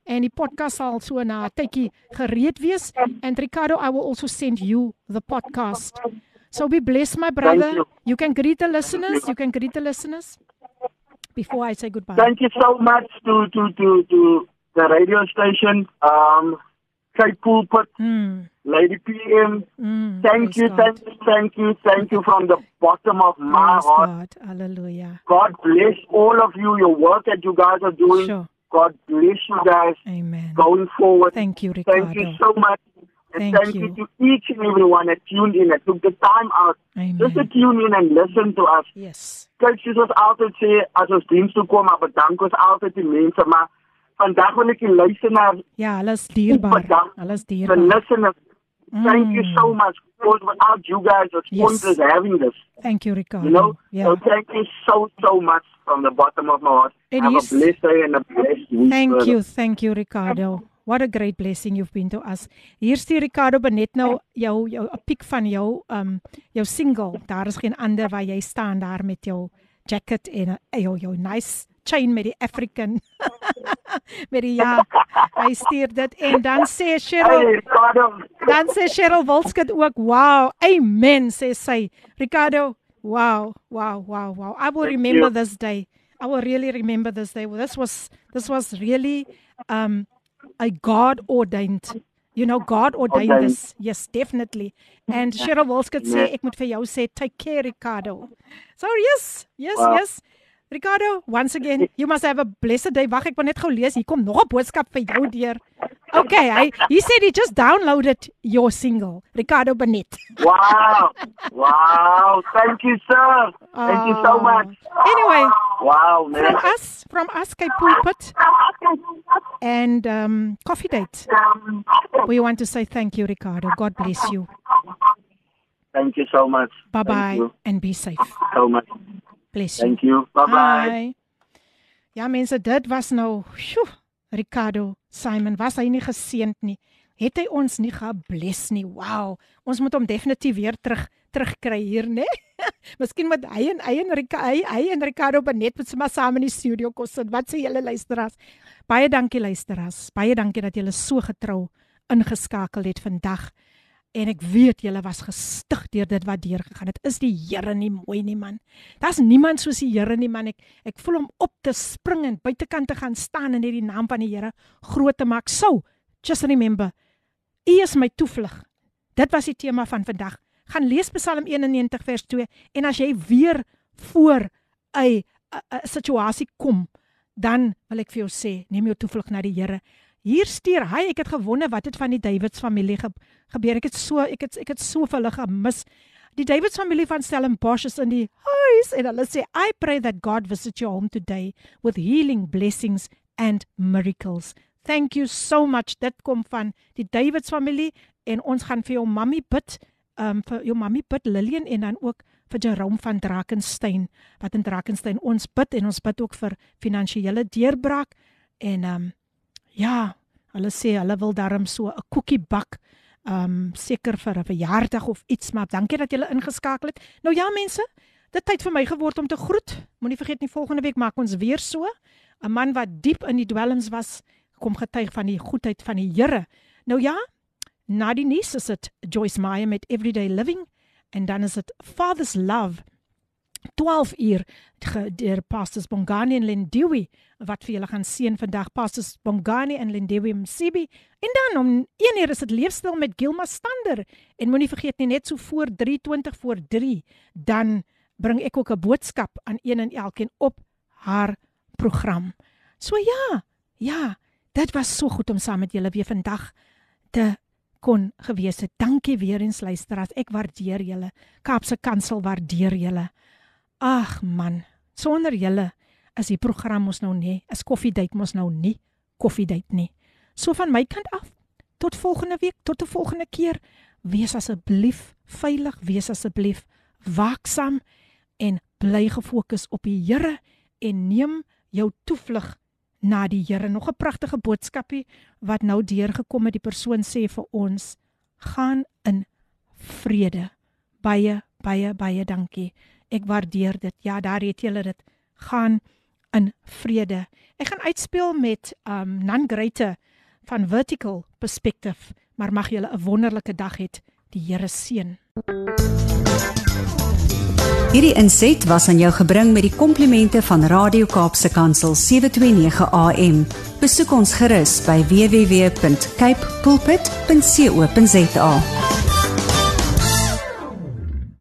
en die podcast sal so na 'n tydjie gereed wees and Ricardo I will also send you the podcast. So be blessed my brother. you. You can greet the listeners. You can greet the listeners Before I say goodbye. Thank you so much to to to to the radio station, um, Pulpit, Mm, Lady PM. mm, Thank you, God. thank you, thank you, thank you from the bottom of my Praise heart. God. Hallelujah. God bless all of you. Your work that you guys are doing. Sure. God bless you guys Amen. going forward. Thank you, Ricardo. Thank you so much. And Thank thank, you. you. to each and everyone that tuned in and took the time out just to tune in and listen to us. Yes. Kyk, soos ons altyd sê, as ons diens toe kom, maar bedank ons altyd die mense, maar vandag wil ek die luisteraar, Ja, hulle is dierbaar. Hulle is the dierbaar. listeners. Thank you so Mm. much. Because without you guys, it's Yes. pointless having this. Thank you, Ricardo. You know? Yeah. So thank you so, so much from the bottom of my heart. It Have is- a blessed day and a blessed week. Thank brother. you, thank you Ricardo. What a great blessing you've been to us. Hier stuur Ricardo benet nou jou jou 'n piek van jou um jou single. Daar is geen ander waar jy staan daar met jou jacket en 'n ayo yo nice chain met die African [laughs] met die ja hy stuur dit en dan sê Cheryl dan sê Cheryl Wilskut ook wow amen sê sy Ricardo wow wow wow wow I will Thank remember you. this day I will really remember this day this was this was really um a God ordained. You know God ordained Ordained. this. Yes definitely. And Cheryl Wilskut sê ek moet vir jou sê take care Ricardo. So yes yes Wow. yes Ricardo, once again, [laughs] you must have a blessed day. Wag, ek wil net gou lees. Hier kom nog 'n boodskap vir jou deur. Okay, he said he just downloaded your single, Ricardo Benet. Wow. Wow. Thank you, sir. Thank you so Ah. much. Anyway, Wow, from man. us, from us Pulpit and um, Coffee Date, we want to say thank you, Ricardo. God bless you. Thank you so much. Bye bye and be safe. so much. Bless you. Thank you. Bye bye. Hi. Ja mense, dit was nou, sjoe, Ricardo Simon, was hy nie geseënd nie? Het hy ons nie gebless nie? Wow. Ons moet hom definitief weer terug terugkry hier, né? [laughs] Miskien moet hy en hy en Rica, hy, hy en Ricardo Benet moet sommer saam in die studio kom sit. Wat sê julle luisteraars? Baie dankie luisteraars. Baie dankie dat julle so getrou ingeskakel het vandag. En ek weet julle was gestig deur dit wat deurgegaan het. Is die Here nie mooi nie man? Daar's niemand soos die Here nie man. Ek ek voel hom op te spring en buitekant te gaan staan en net die naam van die Here groot te maak. So, just remember, U is my toevlug. Dit was die tema van vandag. Gaan lees Psalm 91 vers 2 en as jy weer voor 'n situasie kom, dan wil ek vir jou sê, neem jou toevlug na die Here. Hier stuur hy, ek het gewonder wat het van die Davids familie ge, gebeur. Ek het so ek het ek het so vir hulle gemis. Die Davids familie van Stellenbosch is in die huis en hulle sê I pray that God visit your home today with healing blessings and miracles. Thank you so much. Dit kom van die Davids familie en ons gaan vir jou mammie bid. Um vir jou mammie bid Lillian en dan ook vir Jerome van Drakensberg wat in Drakensberg ons bid en ons bid ook vir finansiële deurbraak en um ja, hulle sê hulle wil darm so 'n koekie bak um seker vir 'n verjaardag of iets maar dankie dat julle ingeskakel het. Nou ja mense, dit tyd vir my geword om te groet. Moenie vergeet nie volgende week maak ons weer so 'n man wat diep in die dwelms was kom getuig van die goedheid van die Here. Nou ja, na die nuus is dit Joyce Meyer met Everyday Living en dan is dit Father's Love 12 uur deur pastors Bongani en Lindiwe wat vir julle gaan seën vandag pastors Bongani en Lindiwe Msibi en dan om 1 uur is dit leefstyl met Gilma Stander en moenie vergeet nie net so voor 3:20 voor 3 dan bring ek ook 'n boodskap aan een en elkeen op haar program. So ja, ja, dit was so goed om saam met julle weer vandag te kon gewees het. Dankie weer eens luisteraars. Ek waardeer julle. Kaapse Kansel waardeer julle. Ag man, sonder julle is die program ons nou nie, is koffiedייט mos nou nie koffiedייט nie. So van my kant af, tot volgende week, tot 'n volgende keer. Wees asseblief veilig, wees asseblief waaksaam en bly gefokus op die Here en neem jou toevlug na die Here. Nog 'n pragtige boodskapie wat nou deurgekom het. Die persoon sê vir ons: "Gaan in vrede." Baie baie baie dankie. Ek waardeer dit. Ja, daar het julle dit. Gaan in vrede. Ek gaan uitspeel met um Nan Greite van Vertical Perspective, maar mag julle 'n wonderlike dag hê. Die Here seën. Hierdie inset was aan jou gebring met die komplimente van Radio Kaapse Kansel 729 AM. Besoek ons gerus by www.cape pulpit.co.za.